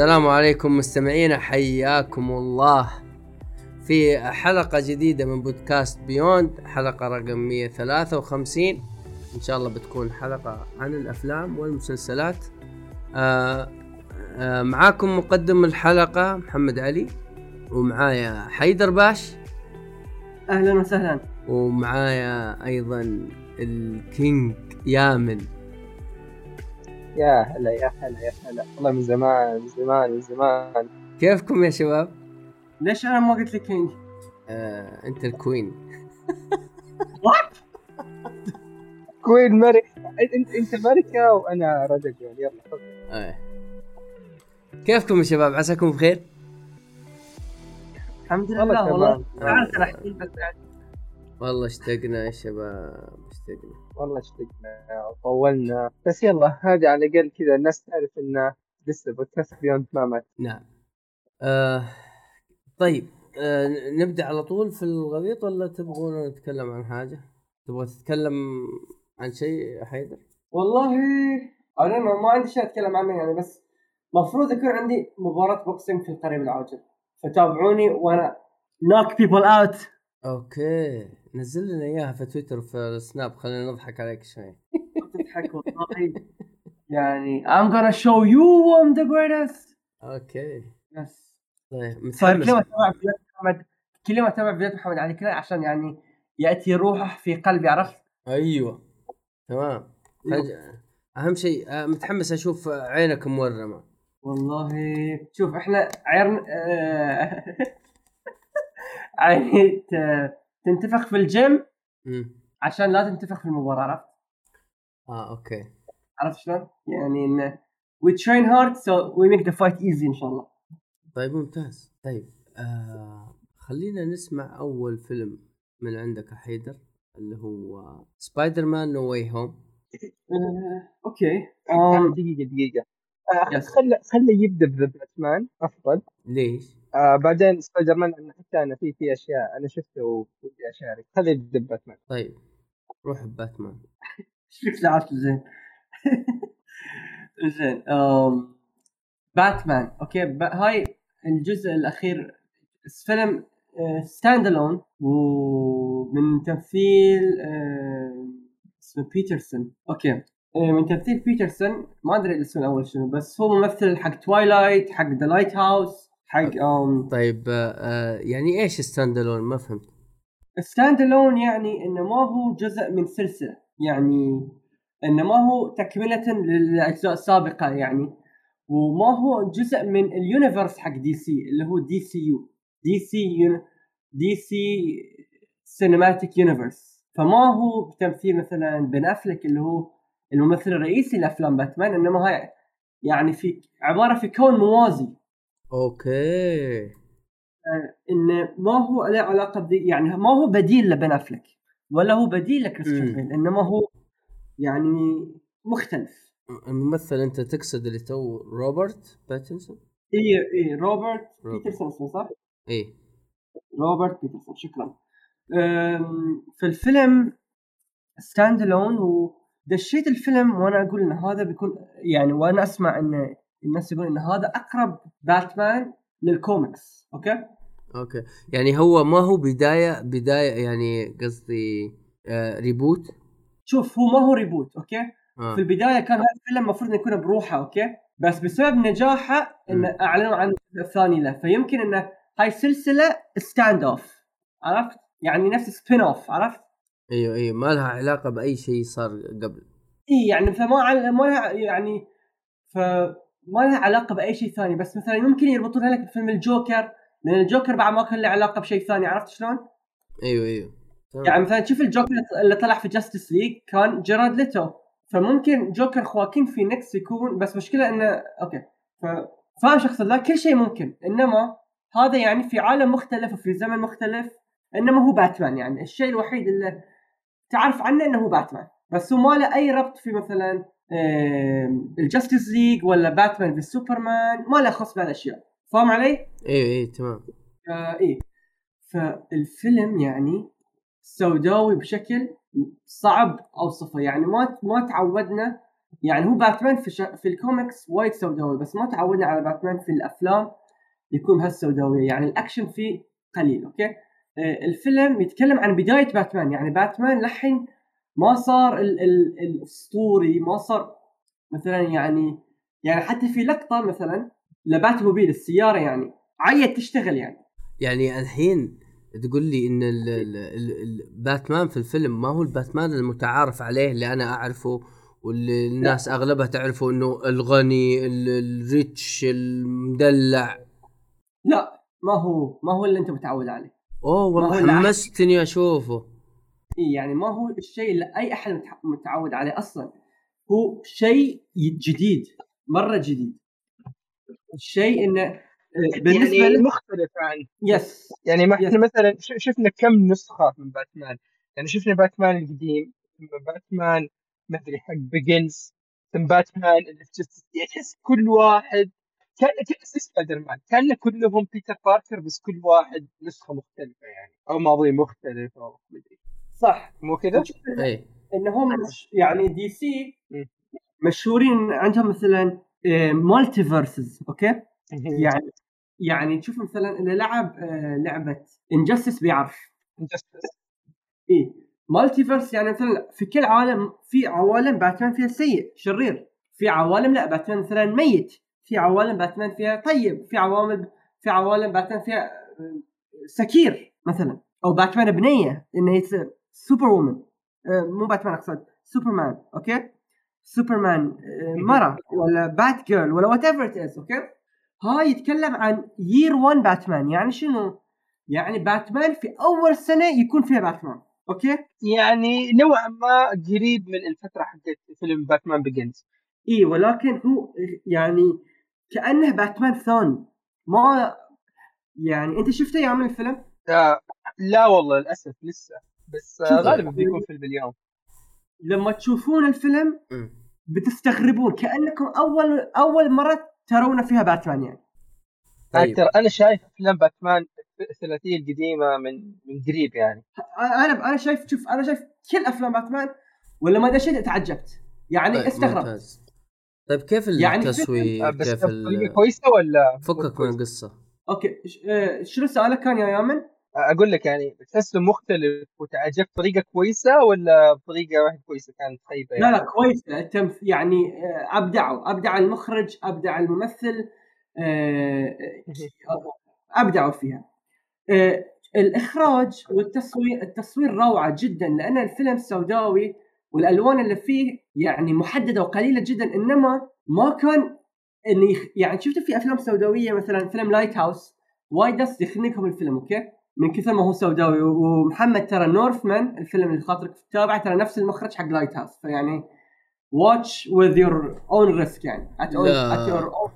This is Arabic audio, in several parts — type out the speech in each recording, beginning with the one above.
السلام عليكم مستمعينا حياكم الله. في حلقة جديدة من بودكاست Beyond حلقة رقم 153 إن شاء الله بتكون حلقة عن الأفلام والمسلسلات. آه آه معاكم مقدم الحلقة محمد علي ومعايا حيدر باش. أهلا وسهلا. ومعايا أيضا ال king يامن يا هلا يا هلا يا هلا والله من زمان من زمان من زمان كيفكم يا شباب؟ ليش أنا ما قلت لك king؟ آه أنت ال queen what? queen ملك أنت أنت ملكة وأنا رجل يلا آه. كيفكم يا شباب عساكم بخير؟ الحمد والله لله. والله تعرف أنا والله اشتقنا يا شباب اشتقنا والله اشتقنا وطولنا. بس يلا هذه على الأقل كذا الناس تعرف إن لسه بودكاست Beyond ما مات نعم. آه طيب آه نبدأ على طول في الغويط ولا تبغون نتكلم عن حاجة؟ تبغى تتكلم عن شيء يا حيدر؟ والله أنا ما, عندي شيء أتكلم عنه يعني بس المفروض يكون عندي مباراة boxing في القريب العاجل. فتابعوني وأنا knock people out okay. نزل لنا إياها في تويتر وفي السناب خلينا نضحك عليك شوي. تضحك والله. يعني I'm gonna show you I'm the greatest. okay. yes طيب صار كل ما اتابع فيديوهات محمد كل ما اتابع فيديوهات محمد علي كلاي عشان يعني يأتي روحه في قلبي عرفت؟ أيوه. تمام. فجأة. أهم شيء آه، متحمس أشوف عينك مورمة. والله. شوف إحنا عيرنا آه، يعني ت- تنتفخ في الجيم عشان لا تنتفخ في المباراة عرفت؟ آه okay عرفت شلون؟ يعني إن we train hard so we make the fight easy إن شاء الله. طيب ممتاز طيب آه خلينا نسمع أول فيلم من عندك حيدر اللي هو Spider-Man No Way Home okay أم، دقيقة دقيقة آه،. خله يبدأ بباتمان أفضل ليش؟ آه بعدين سبايدر مان أنا حتى أنا في في أشياء أنا شفته ودي أشارك. خليه يبدا بباتمان. طيب روح باتمان إيش فيك زعلت زين؟ زين باتمان. okay ب- هاي الجزء الأخير فيلم standalone ومن تمثيل آه، اسمه بيترسون okay آه، من تمثيل بيترسون ما أدري الاسم الأول شنو بس هو ممثل حق توايلايت حق ذا لايت هاوس حق آم طيب آه آه يعني إيش standalone ما فهمت. standalone يعني إنه ما هو جزء من سلسلة. يعني إنه ما هو تكملة للأجزاء السابقة يعني. وما هو جزء من ال universe حق دي سي اللي هو دي سي يو دي سي يون دي سي سينماتيك يونيفرس فما هو بتمثيل مثلا بن افلك اللي هو الممثل الرئيسي لأفلام باتمان إنما هاي يعني في عبارة في كون موازي. okay انه ما هو له علاقة ب DC يعني ما هو بديل لبن أفلك ولا هو بديل. لكريستيان بيل إنما هو يعني مختلف الممثل أنت تقصد اللي تو روبرت باتنسون اي اي روبرت روبرت. بيترسون اسمه صح؟ إيه روبرت بيترسون شكرا في الفيلم standalone ودشيت الفيلم وأنا أقول إن هذا بيكون يعني وأنا أسمع إن الناس يقول إن هذا أقرب باتمان لل comics okay؟ okay يعني هو ما هو بداية بداية يعني قصدي آه reboot شوف هو ما هو reboot okay؟ آه. في البداية كان هذا الفيلم المفروض إنه يكون بروحه okay بس بسبب نجاحه إنه. أعلنوا عن الجزء الثاني له فيمكن إنه هاي سلسلة stand off عرفت؟ يعني نفس spin-off عرفت؟ أيوه أيوه ما لها علاقة بأي شيء صار قبل إي يعني فما. ما لها يعني فما لها علاقة بأي شيء ثاني بس مثلا ممكن يربطونها لك بفيلم الجوكر لأن الجوكر بعد ما كان له علاقة بشيء ثاني عرفت شلون؟ أيوه أيوه. يعني مثلا شوف الجوكر اللي طلع في جاستس ليج كان جاريد ليتو. فممكن جوكر خواكين فينيكس يكون بس مشكلة إنه okay. ف... فاهم اقصد لا كل شيء ممكن. إنما هذا يعني في عالم مختلف وفي زمن مختلف. إنما هو باتمان يعني. الشيء الوحيد اللي تعرف عنه إنه هو باتمان. بس هو ما له أي ربط في مثلا الجاستس ليج ولا باتمان في سوبرمان ما له خص بهالأشياء. فاهم علي؟ أيوه أيوه تمام. آه إيه. فالفيلم يعني سوداوي بشكل صعب أوصفه. يعني ما ما تعودنا يعني هو باتمان في ش... في الكوميكس وايد سوداوي بس ما تعودنا على باتمان في الأفلام يكون هالسوداوية. يعني الأكشن فيه قليل okay؟ آه، الفيلم يتكلم عن بداية باتمان يعني باتمان لحين ما صار ال... ال... الأسطوري ما صار مثلا يعني يعني حتى في لقطة مثلا ل Batmobile السيارة يعني عيت تشتغل يعني. يعني الحين تقول لي إن ال ال ال ال باتمان في الفيلم ما هو الباتمان المتعارف عليه اللي أنا أعرفه واللي الناس أغلبها تعرفه إنه الغني ال- ال rich المدلع. لا ما هو ما هو اللي أنت متعود عليه. أوه والله. حمستني أشوفه. إيه يعني ما هو الشيء اللي أي أحد متع- متعود عليه أصلا. هو شيء جديد مرة جديد. الشيء انه آه، بالنسبة يعني مختلف عن yes يعني ما. إحنا مثلا شفنا كم نسخة من باتمان. يعني شفنا باتمان القديم ثم باتمان ما أدري حق Begins ثم باتمان اللي في جستس يعني تحس كل واحد كان كان سبايدر مان كان كلهم بيتر باركر بس كل واحد نسخة مختلفة يعني أو ماضي مختلف أو مدري صح. مو كذا؟ اي انهم مش يعني DC. مشهورين عندهم مثلا multiverses okay؟ يعني يعني تشوف مثلا اللي لعب آه، لعبة Injustice بيعرف. Injustice. إيه. multiverse يعني مثلا في كل عالم في عوالم باتمان فيها سيء شرير. في عوالم لا باتمان مثلا ميت. في عوالم باتمان فيها طيب. في عوالم في عوالم باتمان فيها آه، سكير مثلا. أو باتمان بنية إنه يصير سوبر وومن آه، مو باتمان أقصد سوبرمان okay؟ سوبرمان آه، مرة ولا بات جيرل ولا whatever it okay؟ هاي يتكلم عن year 1 باتمان يعني شنو؟ يعني باتمان في أول سنة يكون فيها باتمان okay؟ يعني نوعا ما قريب من الفترة حقت فيلم باتمان بيجنز اي ولكن هو يعني كأنه باتمان ثاني. ما يعني أنت شفته يا عم الفيلم؟ آه لا والله للأسف لسه. بس. غالبا بيكون فيلم اليوم. لما تشوفون الفيلم. بتستغربون كأنكم أول أول مرة ترون فيها باتمان يعني. طيب. ترى أنا شايف أفلام باتمان الثلاثية القديمة من من قريب يعني. أنا أنا شايف شوف أنا شايف كل أفلام باتمان ولما دشيت تعجبت. يعني طيب استغربت. ممتاز. طيب كيف يعني التصوير؟ بس كيف ال- كويسة ولا؟ فكك من القصة. okay ش- آه، شنو سؤالك كان يا يامن؟ أقول لك يعني تحسه مختلف وتعجبت بطريقة كويسة ولا بطريقة ما هي كويسة كانت خايبه لا يعني؟ لا كويس التمث يعني آه، ابدعوا أبدع المخرج أبدع الممثل آه، ابدعوا فيها. آه، الإخراج والتصوير التصوير روعة جدا لأن الفيلم سوداوي والألوان اللي فيه يعني محددة وقليلة جدا إنما ما كان اني يعني شفت في أفلام سوداوية مثلا فيلم لايت هاوس وايد يخنقهم الفيلم okay؟ من كثر ما هو سوداوي ومحمد ترى نورثمان الفيلم اللي خاطرك تتابعه ترى نفس المخرج حق لايت هاوس فيعني واتش وذ يور اون ريسك يعني. Your own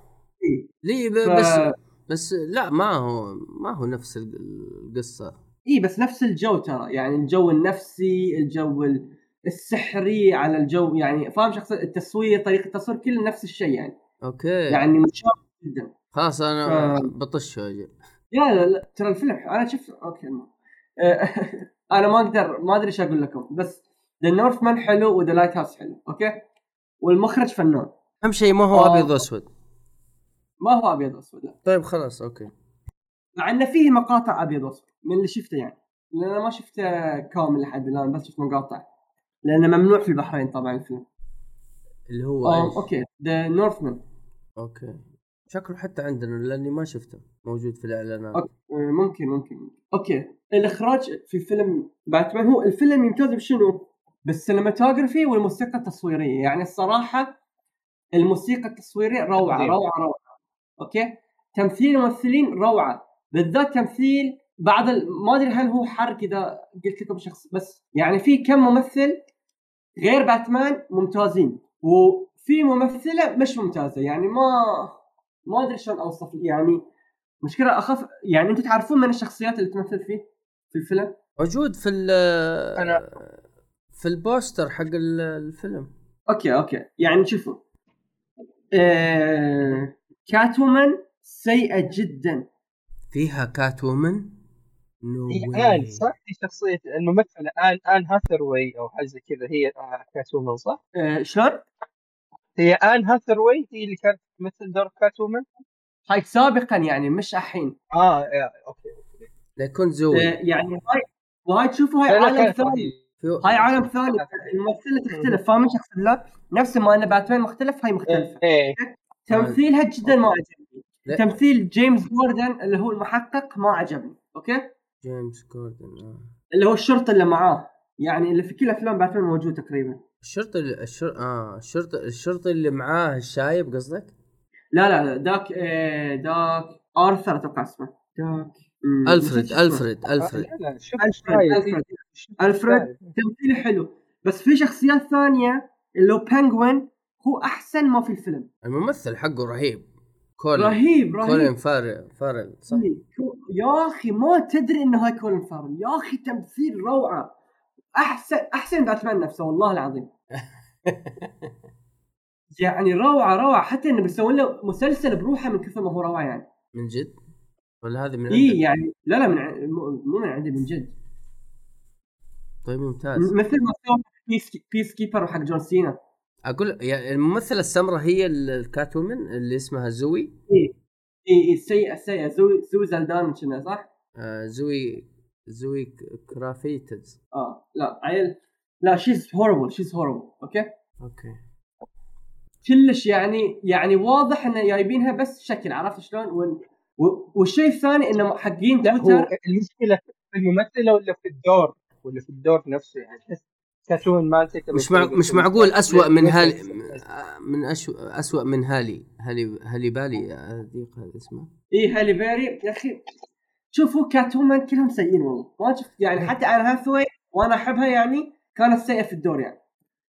إيه. ليه ب- ف- بس بس لا ما هو ما هو نفس ال- القصة. إي بس نفس الجو ترى. يعني الجو النفسي الجو ال- السحري على الجو يعني فاهم شخص؟ التصوير طريقة التصوير كله نفس الشيء يعني. أوكي. يعني متشابه جدا. خلاص أنا ف- بطش وأجي. لا لا لا ترى الفيلم أنا شفت أوكي ما. آه، أنا ما أقدر ما أدري إيش أقول لكم بس The Northman حلو و The Lighthouse حلو okay؟ والمخرج فنان. أهم شيء ما هو آه. أبيض وأسود. ما هو أبيض وأسود لا. طيب خلاص okay. مع انه فيه مقاطع أبيض وأسود من اللي شفته يعني. لأن أنا ما شفته كامل لحد الآن بس شفت مقاطع. لأنه ممنوع في البحرين طبعا الفيلم. اللي هو آه، أوكي ذا نورثمان أوكي. شكله حتى عندنا لأني ما شفته موجود في الإعلانات. أوكي، آه، ممكن ممكن. okay الإخراج في فيلم باتمان هو الفيلم يمتاز بشنو؟ بال cinematography والموسيقى التصويرية. يعني الصراحة الموسيقى التصويرية روعة عظيم. روعة روعة. okay؟ تمثيل الممثلين روعة. بالذات تمثيل بعض ال... ما أدري هل هو حرق إذا قلت لكم شخص بس يعني في كم ممثل غير باتمان ممتازين وفي ممثلة مش ممتازة. يعني ما ما أدري شلون أوصف يعني مشكلة اخاف يعني أنتم تعرفون من الشخصيات اللي تمثل فيه؟ في الفيلم؟ موجود في ال أنا- في ال poster حق ال- الفيلم. okay okay. يعني شوفوا. آه... كات وومن سيئة جدا. فيها Catwoman نو هي آن صح؟ هي شخصية الممثلة آن آن هاثروي أو حاجة زي كذا هي آه، Catwoman صح؟ آه... شلون؟ هي ان هاثروي هي اللي كانت تمثل دور Catwoman هاي سابقا يعني مش الحين. آه yeah، okay ليكون زوي آه، يعني هاي وهاي تشوفوا هاي عالم ثاني. هاي. عالم ثاني. الممثلة تختلف. فاهم إيش اقصد لا؟ نفس ما أن باتمان مختلف هاي مختلفة. إيه تمثيلها جدا ما عجبني. تمثيل جيمس جوردن اللي هو المحقق ما عجبني. okay؟ جيمس جوردن آه. اللي هو الشرطة اللي معاه. يعني اللي في كل أفلام باتمان موجود تقريبا. الشرطي الشر... آه الشرطي الشرطي اللي معاه الشايب قصدك؟ لا لا لا داك آه داك آرثر أتوقع اسمه. داك ألفريد. ألفريد ألفريد. ألفريد. ألفريد. تمثيله حلو. بس في شخصيات ثانية اللي هو بانجوين هو أحسن ما في الفيلم. الممثل حقه رهيب. كولين. رهيب رهيب. كولين فارل فارل صح؟ يا أخي ما تدري إنه هاي كولين فارل. يا أخي تمثيل روعة. احسن أحسن من باتمان نفسه والله العظيم. يعني روعة روعة. حتى إنه بيسوون له مسلسل بروحه من كثر ما هو روعة يعني. من جد؟ ولا هذه من اي عندك؟ يعني لا لا من ع- مو من عندي من جد. طيب ممتاز. مثل ما سوى Peace, Peacemaker وحق جون سينا. أقول يعني الممثلة السمراء هي ال- ال Catwoman اللي اسمها زوي اي اي السيئه السيئه زوي زوي زلدان صح؟ آه زوي زوي كرافيتز آه لا عيل. لا she's horrible she's horrible okay okay. كلش يعني يعني واضح إنه جايبينها بس شكل عرفت شلون؟ وال- و- والشيء الثاني إنه حقين تويتر المشكلة في الممثلة ولا في الدور؟ ولا في الدور نفسه؟ يعني تحس Catwoman ما انت مش مع... مش معقول أسوأ من هالي من أشو... أسوأ من هالي هالي هالي بيري هذيك هذا اسمها. إي هالي بيري يا أخي شوفوا Catwoman كلهم سيئين والله. ما شفت يعني حتى آن هاثوي وأنا أحبها يعني كانت سيئة في الدور يعني.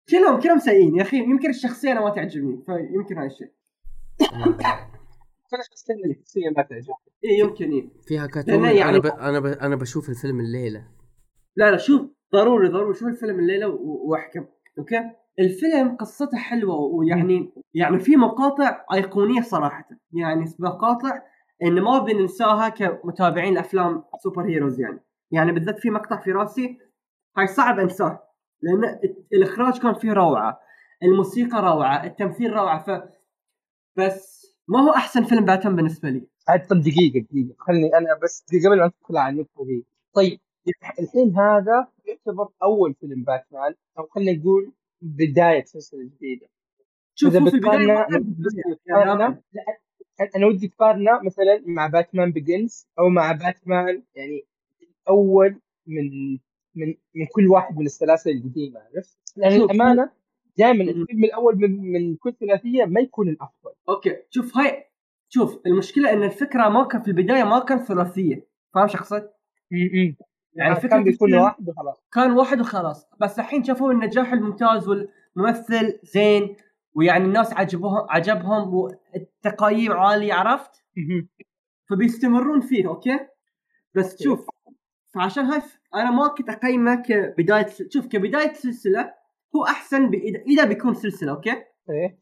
كلهم كلهم سيئين يا أخي. يمكن الشخصية أنا ما تعجبني فيمكن هاي الشيء. شخصيا الشخصية ما تعجبني. اي يمكن اي فيها Catwoman يعني- أنا ب... أنا ب... أنا بشوف الفيلم الليلة. لا لا شوف ضروري ضروري. شوف الفيلم الليلة و- وأحكم. okay؟ الفيلم قصته حلوة ويعني يعني في مقاطع أيقونية صراحة. يعني مقاطع إن ما بننساها كمتابعين لافلام superheroes يعني. يعني بالذات في مقطع في راسي هاي صعب أنساه. لأن الإخراج كان فيه روعة الموسيقى روعة التمثيل روعة ف بس ما هو أحسن فيلم باتمان بالنسبة لي. عاد طب دقيقة دقيقة. خلني أنا بس قبل ما ندخل على النقطة دي. طيب الحين هذا يعتبر أول فيلم باتمان أو خلينا نقول بداية سلسلة جديدة. شوف في البداية بتقارنه- لا، أنا ودي تقارنه مثلا مع Batman Begins أو مع باتمان يعني الأول من من من كل واحد من السلاسل القديمه عرفت؟ لأن الأمانة دائما. الفيلم الأول من, من كل ثلاثية ما يكون الأفضل okay شوف هاي شوف المشكلة إن الفكرة ما كان في البداية ما كان ثلاثيه فاهم شو اقصد؟ يعني يعني فكرة كان بيكون واحد وخلاص كان واحد وخلاص بس الحين شافوا النجاح الممتاز والممثل زين ويعني الناس عجبهم عجبهم والتقييم عالي عرفت؟ فبيستمرون فيه أوكي؟ بس شوف فعشان هاي أنا ما كنت أقيمه كبدايه شوف كبداية سلسلة هو أحسن ب... اذا بيكون سلسلة okay؟ إيه.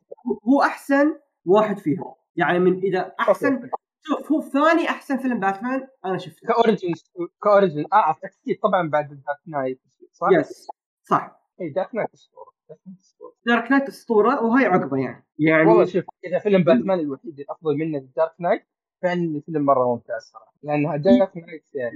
هو أحسن واحد فيهم. يعني من إذا أحسن okay. شوف هو ثاني أحسن فيلم باتمان أنا شفته. ك origin ك origin آه أكيد طبعا بعد Dark Knight صح؟ yes صح. اي Dark Knight أسطورة Dark Knight أسطورة. Dark Knight أسطورة وهي عقبه يعني. يعني والله شوف إذا فيلم باتمان الوحيد الأفضل منه دارك نايت فعلا الفيلم مرة ممتاز صراحة لأن Dark Knight يعني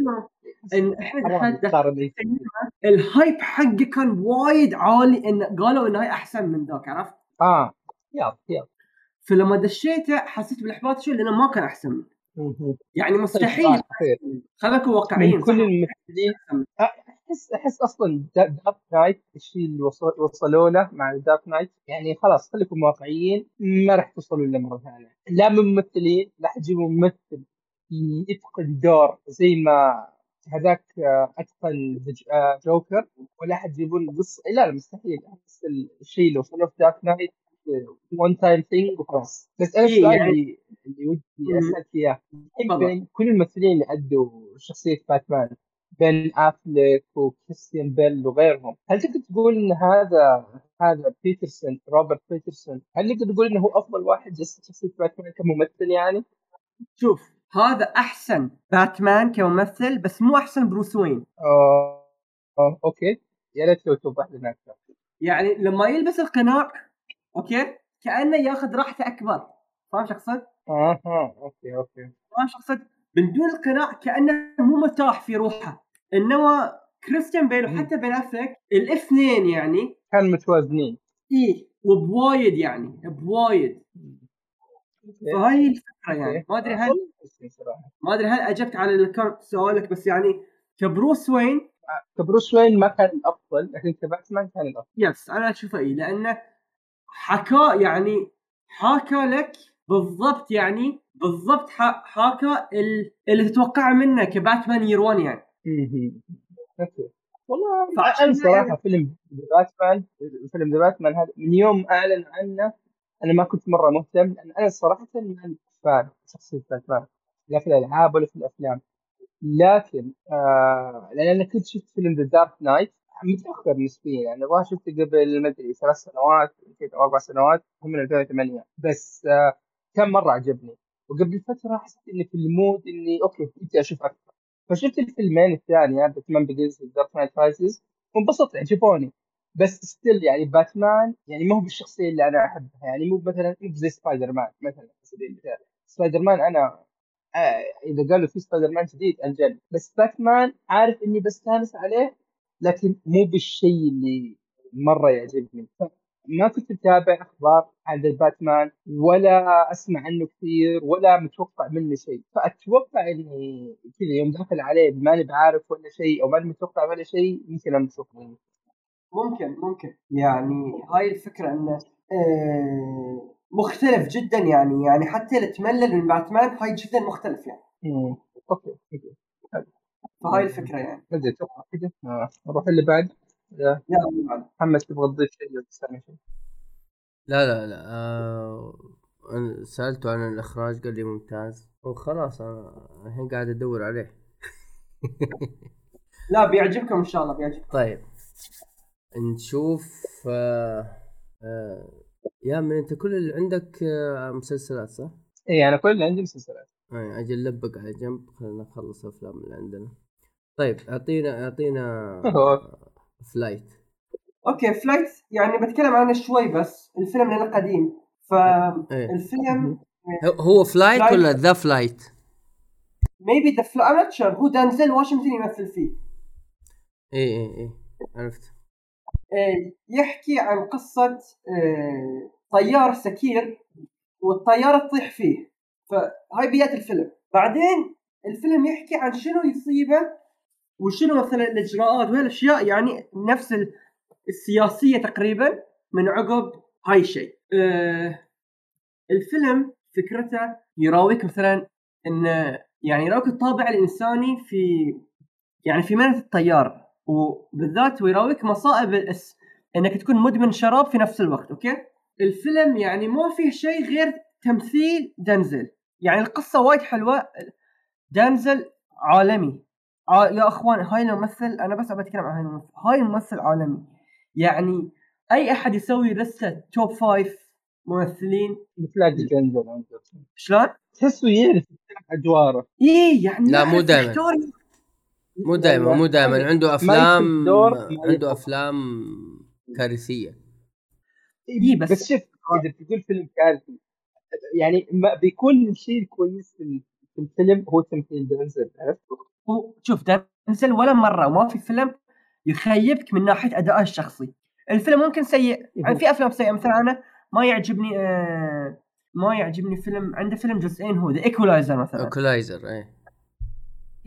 ال hype حقه كان وايد عالي إن قالوا إنه هاي أحسن من ذاك عرفت؟ آه يلا يلا فلما دشيته حسيت بالإحباط شوي لأنه ما كان أحسن منه. يعني مستحيل. خلينا نكون واقعيين كل؟ الممثلين أحس أحس أصلا دا- Dark Knight الشيء اللي وصل- وصلوا له مع Dark Knight يعني خلاص خليكم واقعيين ما راح توصلوا له مرة ثانية. لا من ممثلين لا حتجيبوا ممثل يتقن دور زي ما هذاك آه، أتقن ج- آه، جوكر ولا حتجيبون قصه لا لا مستحيل أحس الشيء اللي وصلوا في Dark Knight one time thing وخلاص. بس أنا إيه، السؤال يعني- اللي اللي ودي. أسألك إياه. كل الممثلين اللي ادوا شخصية باتمان بن أفليك وكريستيان بيل وغيرهم هل تقدر تقول إن هذا هذا بيترسون روبرت بيترسون هل نقدر نقول إنه هو أفضل واحد جسد شخصية باتمان كممثل يعني؟ شوف هذا أحسن باتمان كممثل بس مو أحسن بروس وين آه آه okay يا ريت لو توضح لنا أكثر يعني لما يلبس القناع okay كأنه ياخذ راحته أكبر فاهم شو اقصد؟ أها okay okay فاهم شو اقصد؟ من دون القناع كأنه مو مرتاح في روحه. إنما كريستيان بيل. وحتى بن افلك الاثنين يعني كانوا متوازنين. إيه وبوايد يعني بوايد. فهاي الفكرة يعني. okay. ما أدري هل ما أدري هل أجبت على سؤالك بس يعني كبروس وين؟ كبروس وين ما كان الأفضل لكن كباتمان كان الأفضل. yes أنا اشوفه اي لأنه حكى يعني حاكى لك بالضبط يعني بالضبط ح- حاكى ال- اللي تتوقعه منه كباتمان year 1 يعني. أوكي. والله أنا صراحة فيلم باتمان فيلم The Batman هذا من يوم أعلن عنه أنا ما كنت مرة مهتم لأن أنا صراحة ماني fan شخصية باتمان لا في الألعاب ولا في الأفلام. لكن آه لأن أنا كنت شفت فيلم The Dark Knight متأخر نسبيا يعني الظاهر شفته قبل ما أدري ثلاث سنوات أو أربع سنوات هو من 2008 بس آه كان مرة عجبني. وقبل فترة حسيت إني في ال mood إني okay بدي أشوف أكثر. فشفت الفيلمين الثانية Batman Begins و Dark Knight Rises وانبسطت عجبوني بس still يعني باتمان يعني ما هو بالشخصية اللي أنا أحبها يعني مو مثلا مو زي سبايدر مان مثلا. سبايدر مان أنا آه إذا قالوا في سبايدر مان جديد انجل بس باتمان عارف إني بستانس عليه لكن مو بالشيء اللي مرة يعجبني. ما كنت متابع أخبار عن الباتمان ولا أسمع عنه كثير ولا متوقع منه شيء. فأتوقع إني كذا يوم داخل عليه ماني بعارف ولا شيء أو ماني متوقع ولا شيء يمكن انبسط منه ممكن ممكن. يعني هاي الفكرة انه آه مختلف جدا يعني. يعني حتى اللي تملل من باتمان هاي جدا مختلف يعني. مم. okay okay. فهاي الفكرة يعني. أتوقع كذا. آه. نروح اللي بعد. بعد. محمد تبغى تضيف شيء ولا تسألني شيء؟ لا لا لا. آه سألته عن الإخراج قال لي ممتاز. وخلاص أنا الحين قاعد أدور عليه. لا بيعجبكم إن شاء الله بيعجبكم. طيب. نشوف آه آه يا من أنت كل اللي عندك آه مسلسلات صح؟ إي أنا كل اللي عندي مسلسلات. آه أجل لبق على جنب خلينا نخلص الافلام اللي عندنا. طيب أعطينا أعطينا Flight okay Flight يعني بتكلم عنه شوي بس الفيلم لأنه قديم. فالفيلم إيه. هو Flight Flight. ولا The Flight؟ maybe The Flight هو دانزل واشنطن يمثل فيه. اي اي اي عرفت. آه، يحكي عن قصة آه، طيار سكير والطيارة تطيح فيه. فهاي بداية الفيلم. بعدين الفيلم يحكي عن شنو يصيبه وشنو مثلا الإجراءات؟ وهالأشياء يعني نفس ال- السياسية تقريبا من عقب هاي الشيء. آه، الفيلم فكرته يراويك مثلا انه يعني يراويك الطابع الإنساني في يعني في مهنه الطيار وبالذات ويراويك مصائب الس... إنك تكون مدمن شراب في نفس الوقت okay؟ الفيلم يعني ما فيه شيء غير تمثيل دنزل يعني القصة وايد حلوة. دنزل عالمي. ع... يا إخوان هاي الممثل أنا بس ابى أتكلم عن هاي الممثل. هاي الممثل عالمي. يعني أي أحد يسوي لستة top five ممثلين؟ بتلاقي دنزل عنده شلون؟ تحسه يعرف أدواره. إيه يعني لا، مو. يختار مو دائما مو دائما عنده أفلام عنده. أفلام كارثية. إيه بس- بس شوف إذا بتقول فيلم كارثي يعني ما بيكون الشيء الكويس في ال- في الفيلم هو تمثيل دنزل عرفت؟ هو شوف دنزل ولا مرة ما في فيلم يخيبك من ناحية أدائه الشخصي. الفيلم ممكن سيء. يعني في أفلام سيئة مثلا أنا ما يعجبني آه ما يعجبني فيلم عنده فيلم جزئين هو The Equalizer مثلا. Equalizer إيه.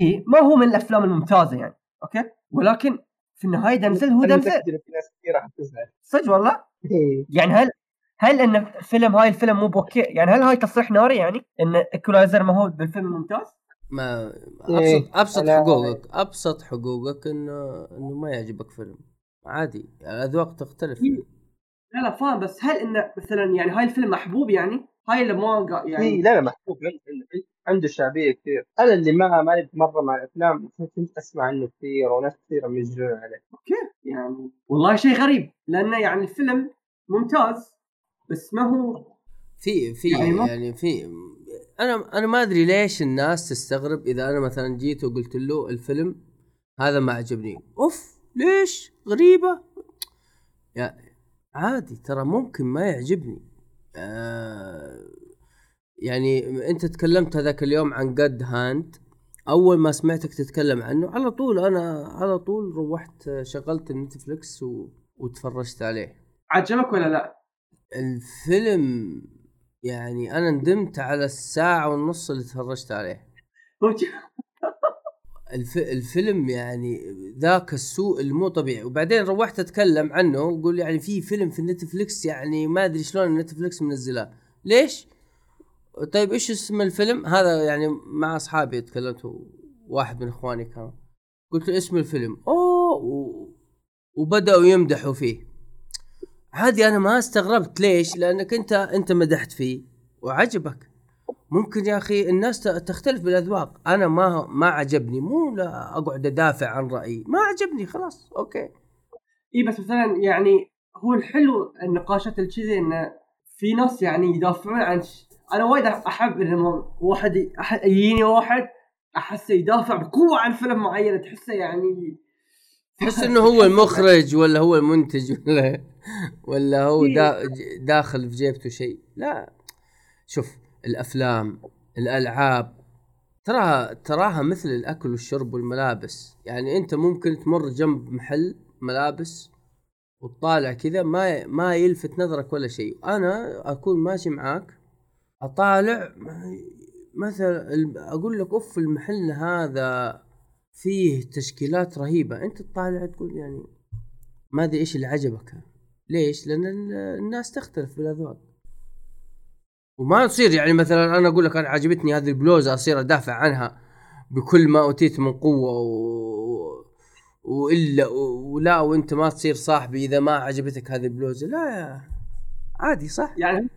إيه ما هو من الأفلام الممتازة يعني okay؟ ولكن في النهاية دنزل هو دنزل في ناس كثير راح تزعل. صدق والله؟ إيه. يعني هل هل إن فيلم هاي الفيلم مو بوكي؟ يعني هل هاي تصريح ناري يعني إن Equalizer ما هو بالفيلم الممتاز؟ ما إيه، ابسط أبسط أنا- حقوقك أبسط حقوقك انه إنه ما يعجبك فيلم. عادي الأذواق تختلف. إيه. لا لا فاهم بس هل إنه مثلا يعني هاي الفيلم محبوب يعني؟ هاي اللي ما قا- يعني إيه لا لا محبوب. عنده شعبية كثير. أنا اللي ما ماني مرة مع الأفلام كنت أسمع عنه كثير وناس كثير يجرون عليه. أوكي. يعني والله شيء غريب لأنه يعني الفيلم ممتاز بس ما هو في في يعني ما- يعني في أنا أنا ما أدري ليش الناس تستغرب إذا أنا مثلا جيت وقلت له الفيلم هذا ما عجبني. أوف ليش؟ غريبة. يا عادي ترى ممكن ما يعجبني. آه يعني أنت تكلمت هذاك اليوم عن قد هاند أول ما سمعتك تتكلم عنه على طول أنا على طول روحت شغلت النتفلكس و... وتفرجت عليه. عجبك ولا لا؟ الفيلم يعني أنا ندمت على الساعة ونص اللي تفرجت عليه. الف... الفيلم يعني ذاك السوء المو طبيعي. وبعدين روحت أتكلم عنه وقول يعني في فيلم في نتفلكس يعني ما أدري شلون نتفلكس منزلاه ليش؟ طيب إيش اسم الفيلم؟ هذا يعني مع أصحابي تكلمت واحد من إخواني كان. قلت له اسم الفيلم. أوه! و... وبدأوا يمدحوا فيه. عادي أنا ما استغربت. ليش؟ لأنك أنت أنت مدحت فيه. وعجبك. ممكن يا أخي الناس تختلف بالأذواق. أنا ما ما عجبني. مو لا أقعد أدافع عن رأيي. ما عجبني خلاص أوكي. إي بس مثلا يعني هو الحلو النقاشات الكذي انه في ناس يعني يدافعون عن ش... أنا وايد أحب انه واحد يجيني واحد أحسه يدافع بقوة عن فيلم معين. تحسه يعني تحس إنه هو المخرج ولا هو المنتج ولا ولا هو إيه. دا داخل في جيبته شيء. لا شوف الأفلام الألعاب تراها تراها مثل الأكل والشرب والملابس. يعني أنت ممكن تمر جنب محل ملابس وتطالع كذا ما ما يلفت نظرك ولا شيء. أنا أكون ماشي معاك أطالع مثلا أقول لك أوف المحل هذا فيه تشكيلات رهيبة أنت تطالع تقول يعني ما أدري إيش اللي عجبك ليش لأن ال- الناس تختلف بالأذواق وما تصير يعني مثلا أنا أقول لك أنا عجبتني هذه البلوزة أصير أدافع عنها بكل ما أوتيت من قوة و... وإلا ولا وأنت ما تصير صاحبي إذا ما عجبتك هذه البلوزة لا يا عادي صح يعني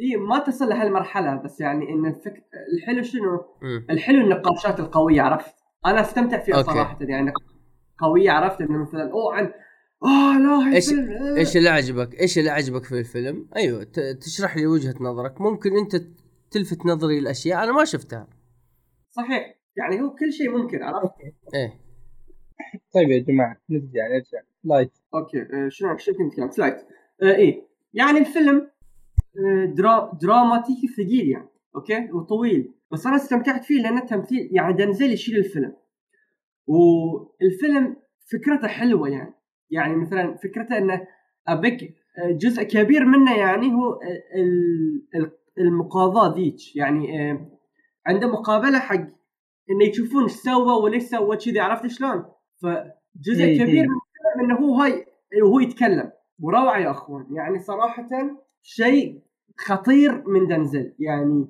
إي ما تصل لهالمرحلة بس يعني إن الفك... الحلو شنو؟ مم. الحلو النقاشات القوية عرفت؟ أنا استمتع فيها أوكي. صراحة يعني قوية عرفت إنه مثلا أوه عن آه لا إيش آه. إيش اللي عجبك؟ إيش اللي عجبك في الفيلم؟ أيوه تشرح لي وجهة نظرك، ممكن أنت تلفت نظري الاشياء أنا ما شفتها. صحيح يعني هو كل شيء ممكن عرفت؟ إيه طيب يا جماعة نرجع نرجع لايت أوكي آه، شنو شو كنت نتكلم فلايت آه إيه يعني الفيلم درا دراماتيكي ثقيل يعني أوكي وطويل بس أنا استمتعت فيه لأن التمثيل يعني دنزل يشيل الفيلم. والفيلم فكرته حلوة يعني. يعني مثلا فكرته إنه أبيك جزء كبير منه يعني هو ال- ال- المقاضاة ذيك. يعني آه، عنده مقابلة حق إنه يشوفون إيش سوى وليش سوى كذي عرفت شلون؟ فجزء إيه، كبير إيه. من الفيلم انه هو هاي وهو يتكلم. وروعه يا أخوان يعني صراحة شيء خطير من دنزل يعني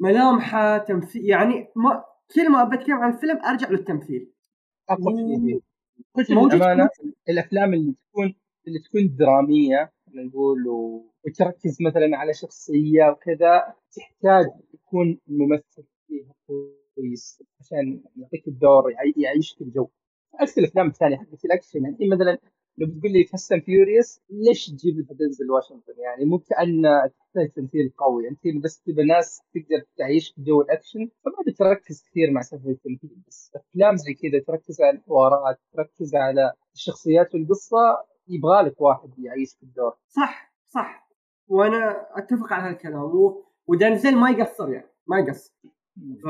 ملامحة تمثيل يعني ما كل ما بتكلم عن الفيلم أرجع للتمثيل. اقوى شيء. موجود للامانه الأفلام اللي تكون اللي تكون درامية نقول و- وتركز مثلا على شخصية وكذا تحتاج يكون الممثل فيها كويس عشان يعطيك الدور يعي- يعيشك الجو. عكس الأفلام الثانية حقت الأكشن يعني مثلا لو بتقول لي Fast and Furious ليش تجيب دنزل واشنطن يعني مو كأن تحتاج تمثيل قوي. أنت بس تبى ناس تقدر تعيش جو الأكشن فما بتركز كثير مع سالفة التمثيل. بس أفلام زي كذا تركز على الحوارات تركز على الشخصيات والقصة يبغى لك واحد يعيش في الدور. صح صح. وأنا أتفق على هالكلام. و... ودنزل ما يقصر يعني ما يقصر. ف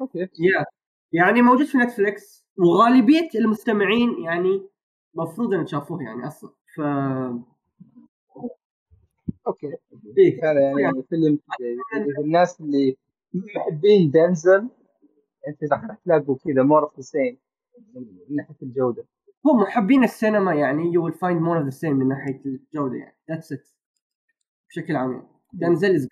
أوكي. يا يعني موجود في نتفلكس وغالبية المستمعين يعني مفروض ان شافوه يعني أصلا. ف أوكي. إيه. هذا يعني فيلم كذا. إذا الناس اللي محبين دنزل أنت راح تلاقوا كذا more of same من ناحية الجودة. هو محبين السينما يعني you will find more of the same من ناحية الجودة يعني. That's it. بشكل عام يعني. دنزل is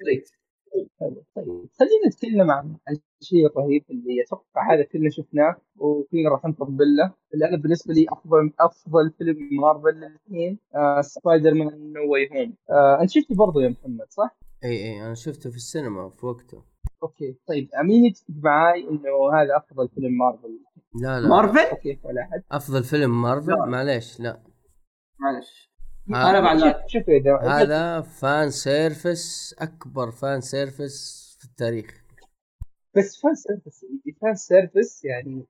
حلو. طيب خلينا نتكلم عن الشيء الرهيب اللي أتوقع هذا كلنا شفناه وكلنا راح نطبل له اللي أنا بالنسبة لي أفضل أفضل فيلم مارفل الاثنين آه Spider-Man No Way Home آه أنت شفته برضه يا محمد صح؟ إي إي أنا شفته في السينما في وقته. أوكي طيب أمين يتفق معاي إنه هذا أفضل فيلم مارفل لا لا مارفل أوكي ولا أحد أفضل فيلم مارفل لا. معليش لا معلش آه. أنا شوف هذا fan service أكبر fan service في التاريخ. بس fan service fan service يعني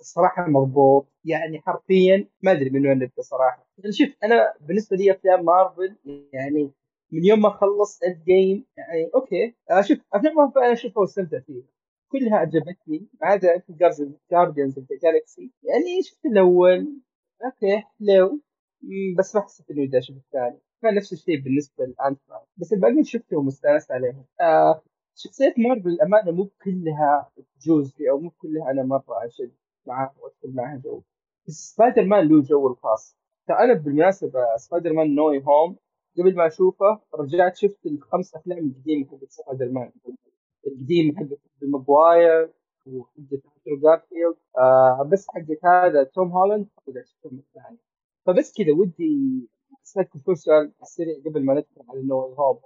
الصراحه مربوط يعني حرفيا ما أدري من وين نبدأ صراحة. يعني شوف أنا بالنسبة لي أفلام مارفل يعني من يوم ما خلصت Endgame يعني أوكي. آه، شوف أفلام أنا أشوفها واستمتع فيها. كلها عجبتني ما عدا Guardians of the Galaxy يعني شفت الأول. أوكي حلو. بس ما حسيت اني بدي أشوف الثاني كان نفس الشيء بالنسبة لأنت بس الباقيين شفتهم واستانست عليهم. آه شخصيات مارفل الامانه مو كلها تجوز لي أو مو كلها أنا مرة أشد معاها وأدخل معها جو. بس سبايدر مان له جو الخاص. ترى أنا بالمناسبة Spider-Man No Way Home قبل ما أشوفه رجعت شفت الخمس أفلام القديمة حقت سبايدر مان القديمه حقت ماجواير وحقت اندرو جارفيلد آه بس حقت هذا توم هولاند رجعت شفتهم الثاني فبس كذا ودي أسألكم شوي سؤال سريع قبل ما ندخل على No Way Home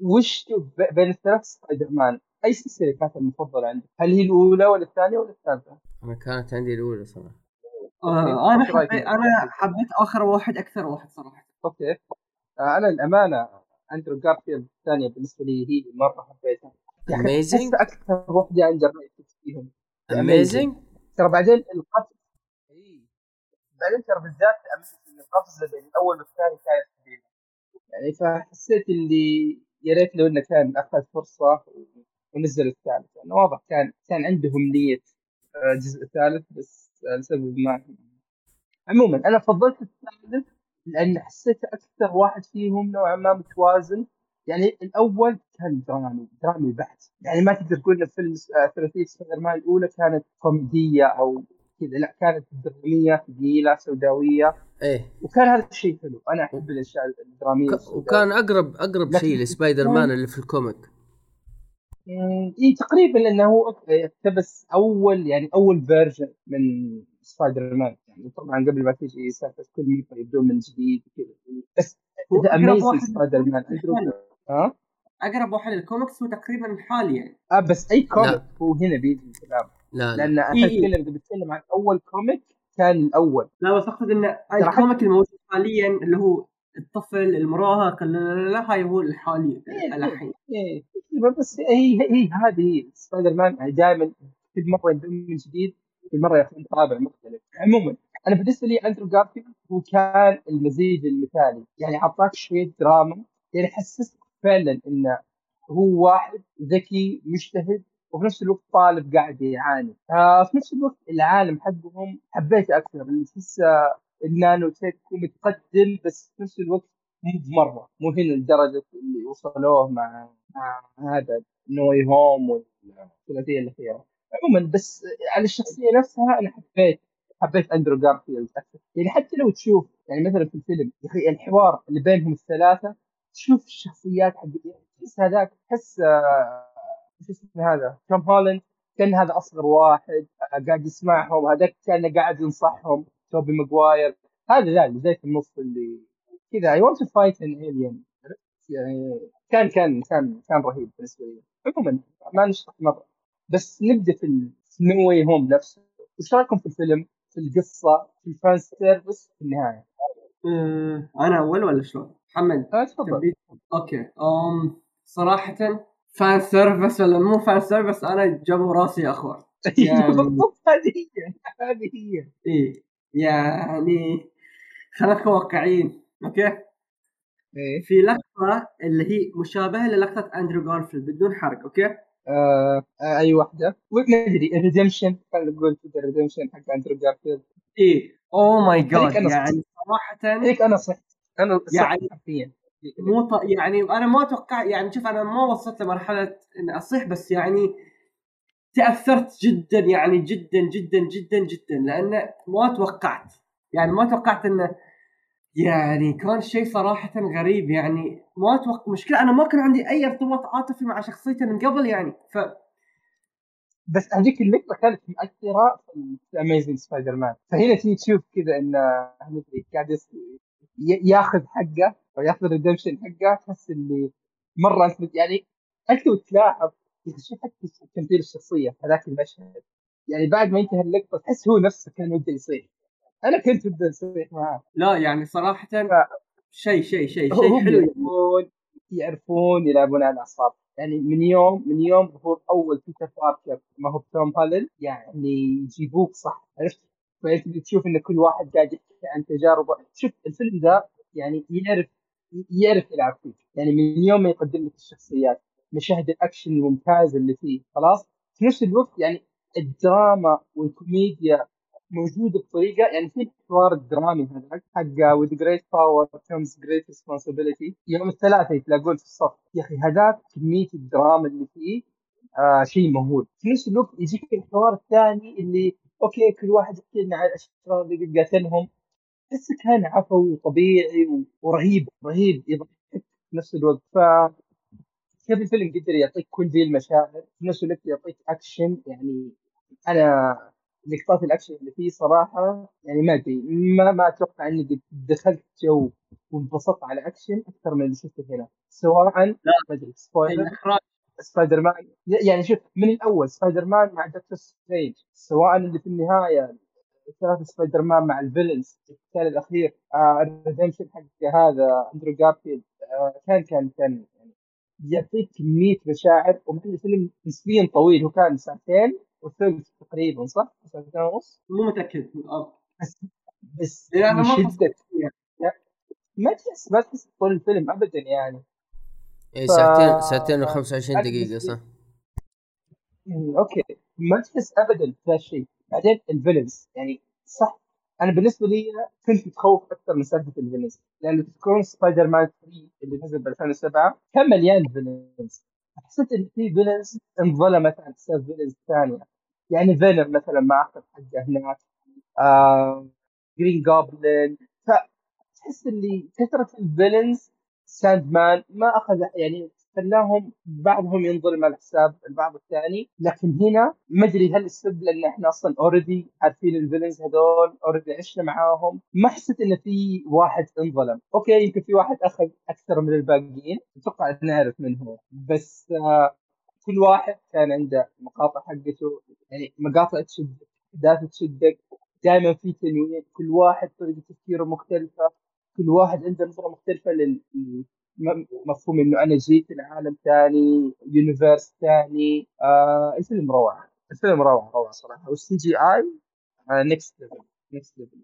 وش بين الثلاث سبايدر مان أي سلسلة كانت المفضلة عندك؟ هل هي الأولى ولا الثانية ولا الثالثة؟ أنا كانت عندي الأولى صراحة آه أنا حبيت؟ أنا حبيت آخر واحد أكثر واحد صراحة أوكي آه أنا الأمانة أندرو جارفيلد الثانية بالنسبة لي هي اللي مرة حبيتها يعني Amazing؟ أحس أكثر وحده underrated فيهم Amazing ترى بعدين إيه. بعدين ترى بالذات Amazing القفزه بين الأول والثاني كانت كبيره يعني فحسيت اللي يا ريت لو إنه كان أخذ فرصة ونزل الثالث. لأنه واضح كان كان عندهم نية آه، الجزء الثالث بس آه، لسبب ما. عموما أنا فضلت الثالث لأن حسيته أكثر واحد فيهم نوعا ما متوازن. يعني الأول كان درامي درامي بحت. يعني ما تقدر تقول إن فيلم آه، ثلاثية سبايدر مان الأولى كانت كوميدية أو كذا. لا كانت دراميه ثقيلة سوداوية. إيه. وكان هذا الشيء حلو. أنا أحب الأشياء الدرامية ك-. وكان أقرب أقرب شيء لسبايدر مان اللي في ال comic. اي تقريبا لأنه هو اقتبس أول يعني أول version من سبايدر مان يعني طبعا قبل ما تيجي سالفة كل مره يبدون من جديد وكذا. بس هو ذا أقرب Amazing واحد سبايدر مان. ها؟ أقرب واحد للكوميكس هو تقريبا الحالي يعني آه بس أي comic. هو هنا بيجي الكلام لا لا. لأن إي إي. اتكلم اذا بتكلم عن أول comic كان الأول. لا بس أقصد إن ال comic الموجود حاليا اللي هو الطفل المراهق لا لا لا, لا هاي هو الحالي إيه، الحين إيه، بس هي هي هذه هي سبايدر مان يعني دائما كل مرة يبدون من جديد كل مرة ياخذون طابع مختلف. عموما أنا بالنسبة لي أندرو جارفيلد هو كان المزيج المثالي. يعني أعطاك شوية دراما يعني حسست فعلا إنه هو واحد ذكي مجتهد وفي نفس الوقت طالب قاعد يعاني. آه في نفس الوقت العالم حقهم حبيته أكثر اللي تحسه النانو تك ومتقدم بس في نفس الوقت مو بمرة مو هنا لدرجة اللي وصلوه مع مع هذا No Way Home والثلاثيه الأخيرة. عموما بس على الشخصية نفسها أنا حبيت حبيت أندرو جارفيلد أكثر. يعني حتى لو تشوف يعني مثلا في الفيلم يا أخي الحوار اللي بينهم الثلاثة تشوف الشخصيات حق تحس هذاك تحس آه، شو اسمه هذا؟ توم هولاند كان هذا أصغر واحد آه، قاعد يسمعهم هذاك كان قاعد ينصحهم توبي ماجواير هذا لا اللي زي في النص اللي كذا. I want to fight an alien يعني كان كان كان كان رهيب بالنسبة لي. عموما ما نشرح مرة. بس نبدأ في No Way Home نفسه وش رأيكم في الفيلم؟ في القصة؟ في ال fan service؟ في النهاية. أه أنا أول ولا شلون؟ محمد آه، تفضل. أوكي أم صراحة fan service ولا مو fan service أنا جابوا راسي يا أخوان. يعني- بالضبط هذه هي هذه هي. إيه يعني خلينا نكون واقعيين أوكي؟ إيه. في لقطة اللي هي مشابهة للقطة اندرو جارفيلد بدون حرق أوكي؟ آه آه أي واحدة؟ ما أدري ال redemption خلينا نقول كذا ال redemption حق اندرو جارفيلد إيه oh my god يعني صراحة هيك أنا صح. أنا صح يعني- حرفيا. مو ط... يعني أنا ما أتوقع يعني شوف أنا ما وصلت لمرحلة إني أصيح بس يعني تأثرت جدا يعني جدا جدا جدا جدا لأن ما توقعت. يعني ما توقعت إنه يعني كان شيء صراحة غريب يعني ما أتوقع مشكلة أنا ما كان عندي أي ارتباط عاطفي مع شخصيته من قبل يعني ف بس هذيك اللقطة كانت مؤثرة في Amazing Spider-Man فهنا تيجي تشوف كذا ان مدري قاعد ياخذ حقه أو ياخذ ال redemption حقه تحس اللي مرة انت يعني انت لو تلاحظ حتى تمثيل الشخصية هذاك المشهد؟ يعني بعد ما ينتهي اللقطة تحس هو نفسه كان وده يصيح. أنا كنت وده يصيح معاه. لا يعني صراحة شيء شيء شيء شيء حلو. يعرفون يعرفون يلعبون على الاعصاب يعني من يوم من يوم ظهور أول بيتر باركر ما هو توم هالن يعني يجيبوك صح عرفت؟ فانت بتشوف إن كل واحد قاعد يحكي عن تجاربه. شوف الفيلم ذا يعني يعرف يعرف يلعب فيه. يعني من يوم ما يقدم لك الشخصيات مشاهد الأكشن الممتازه اللي فيه خلاص؟ في نفس الوقت يعني الدراما والكوميديا موجودة بطريقة يعني في الحوار الدرامي هذاك حق with great power comes great responsibility. يوم الثلاثة يتلاقون في الصف. يا أخي هذاك كمية الدراما اللي فيه آه شيء مهول. في نفس الوقت يجيك الحوار الثاني اللي أوكي كل واحد يحكي لنا عن الاشرار اللي قاتلهم. تحسه كان عفوي وطبيعي ورهيب رهيب. يضحك في نفس الوقت. ف كيف الفيلم قدر يعطيك كل ذي المشاعر في نفس الوقت يعطيك اكشن يعني أنا لقطات الاكشن اللي فيه صراحة يعني ما أدري ما ما أتوقع إني دخلت جو وانبسطت على اكشن أكثر من اللي شفته هنا. سواء ما أدري spoiler الإخراج سبايدر مان يعني شوف من الأول سبايدر مان مع دكتور سترينج سواء اللي في النهاية ثلاثة سبايدر مان مع ال villains القتال الأخير آه ال redemption حق هذا أندرو جارفيلد آه كان كان كان يعني يعطيك كميه مشاعر ومع الفيلم نسبيا طويل هو كان ساعتين وثلث تقريبا صح؟ ساعتين ونص مو متأكد آه. بس بس ما شدة ما تحس ما تحس طول الفيلم ابدا يعني اي ساعتين ساعتين و25 دقيقة صح؟ مم، أوكي. ما تحس ابدا في هالشيء بعدين ال villains يعني صح أنا بالنسبة لي كنت متخوف أكثر من سالفة ال villains. لأنه تذكرون سبايدر مان 3 اللي نزل ب 2007 كان مليان villains. حسيت إن في villains انظلمت عن حساب villains ثانية. يعني فينوم مثلا ما أخذ حقه هناك. آه جرين جوبلن فتحس اللي كثره ال villains ساند مان ما أخذ يعني خلاهم بعضهم ينظلم على حساب البعض الثاني. لكن هنا ما أدري هل السبب لأن إحنا أصلا already عارفين ال villains هذول already عشنا معاهم. ما حسيت إن في واحد انظلم. أوكي يمكن في واحد أخذ أكثر من الباقيين. أتوقع نعرف من هو. بس آه كل واحد كان عنده مقاطع حقته. يعني مقاطع تشدك أحداث تشدك. دائما في تنويع كل واحد طريقة تفكيره مختلفة. كل واحد عنده نظرة مختلفة لل م- مفهوم إنه أنا جيت لعالم ثاني universe ثاني آه الفيلم روعة. الفيلم روعة روعة صراحة. وال CGI next level next level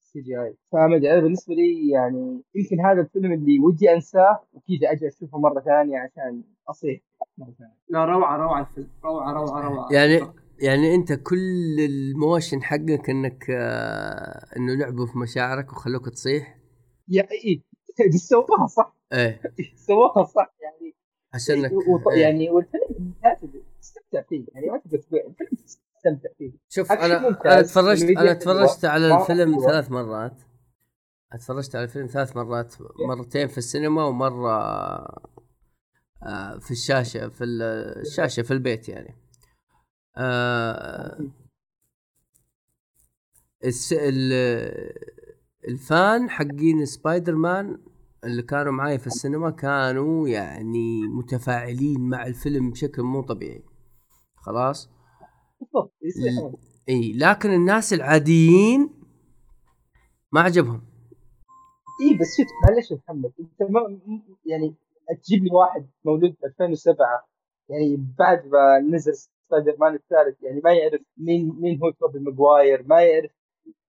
CGI فما ادري أنا بالنسبة لي يعني يمكن هذا الفيلم اللي ودي أنساه وكذا أجي أشوفه مرة ثانية عشان أصيح. مره ثانية لا روعة روعة الفيلم. روعة روعة روعة. يعني يعني أنت كل ال emotion حقك إنك آه إنه لعبوا في مشاعرك وخلوك تصيح؟ يا اي دي سووها صح؟ إيه. سووها صح يعني عشان وط- إيه. يعني والفيلم تستمتع فيه يعني ما تقدر تقول الفيلم تستمتع فيه. شوف أنا أنا تفرجت أنا تفرجت على الفيلم. ثلاث مرات. اتفرجت على الفيلم ثلاث مرات مرتين في السينما ومرة آه، في الشاشة في ال- الشاشة في البيت يعني. آه، الس... ال- ال fan حقين سبايدر مان اللي كانوا معاي في السينما كانوا يعني متفاعلين مع الفيلم بشكل مو طبيعي. خلاص؟ ل- إي لكن الناس العاديين ما عجبهم. إي بس شوف معلش محمد أنت ما يعني تجيب لي واحد مولود ب 2007 يعني بعد ما نزل سبايدر مان الثالث يعني ما يعرف مين مين هو توبي ماجواير ما يعرف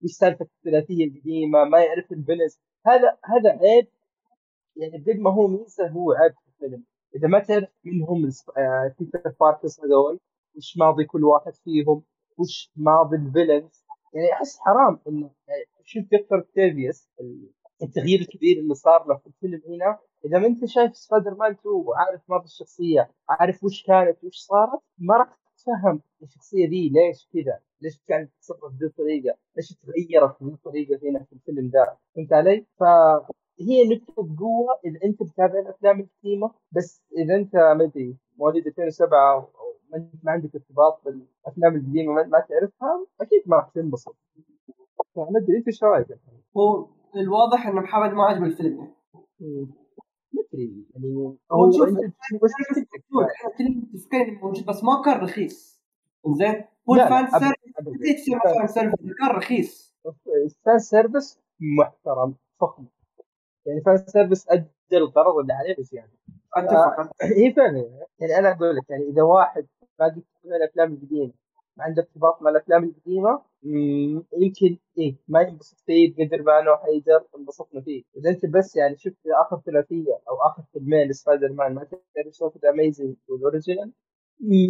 إيش سالفه الثلاثية القديمة ما يعرف ال villains هذا هذا عيب يعني بقد ما هو ميزة هو عيب في الفيلم. إذا ما تعرف مين هم بيتر باركرز هذول وش ماضي كل واحد فيهم وش ماضي ال villains يعني أحس حرام إنه يعني شوف دكتور أوكتافيوس التغيير الكبير اللي صار له في الفيلم هنا. إذا ما أنت شايف سبايدر مان 2 وعارف ماضي الشخصية عارف وش كانت وش صارت ما راح تفهم الشخصية دي ليش كذا؟ ليش كانت تتصرف بهذه الطريقة؟ ليش تغيرت بهذه الطريقة هنا في الفيلم ذا؟ فهمت علي؟ فهي نقطة قوة إذا أنت متابع الأفلام القديمة بس إذا أنت ما أدري مواليد 2007 أو ما عندك ارتباط بالأفلام القديمة ما, تعرفها أكيد ما راح تنبسط. فما أدري أنت إيش رأيك؟ هو الواضح إن محمد ما عجبه الفيلم. يعني ما يعني هو شوف، موجود إحنا كلنا متفقين إنه موجود بس ما كان رخيص. زين هو ال fan service كان رخيص. ال fan service محترم فخم. يعني fan service أدى الغرض اللي عليه بزيادة أتفق. هي فعلا يعني أنا أقول لك يعني إذا واحد باقي الافلام القديمه عنده ارتباط مع الأفلام القديمة. يمكن إيه ما ينبسط فيه بقدر ما أنا وحيدر انبسطنا فيه. إذا أنت بس يعني شفت آخر ثلاثية أو آخر فيلمين لسبايدر مان ما تقدر تشوف ذا amazing وال original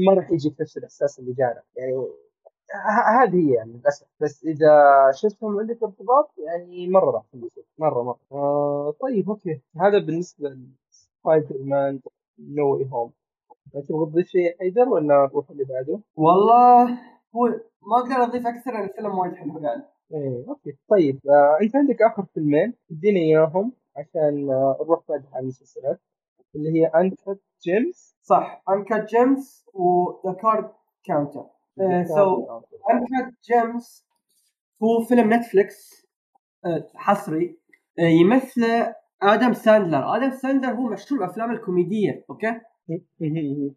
ما راح يجيك نفس الإحساس اللي جانا. يعني هذه هي يعني للأسف. بس إذا شفتهم عندك ارتباط يعني مرة راح تنبسط. مرة مرة. آه طيب أوكي. هذا بالنسبة لسبايدر مان No Way Home تبغى تضيف شيء حيدر ولا نروح اللي بعده؟ والله هو ما أقدر أضيف أكثر لأن الفيلم وايد حلو يعني إيه أوكي. طيب آه أنت عندك آخر فيلمين اديني إياهم عشان آه نروح بعدها على المسلسلات اللي هي Uncut Gems صح Uncut Gems و The Card Counter so Uncut Gems هو فيلم نتفلكس آه، حصري آه، يمثله آدم ساندلر. آدم ساندلر هو مشهور بافلام الكوميدية أوكي.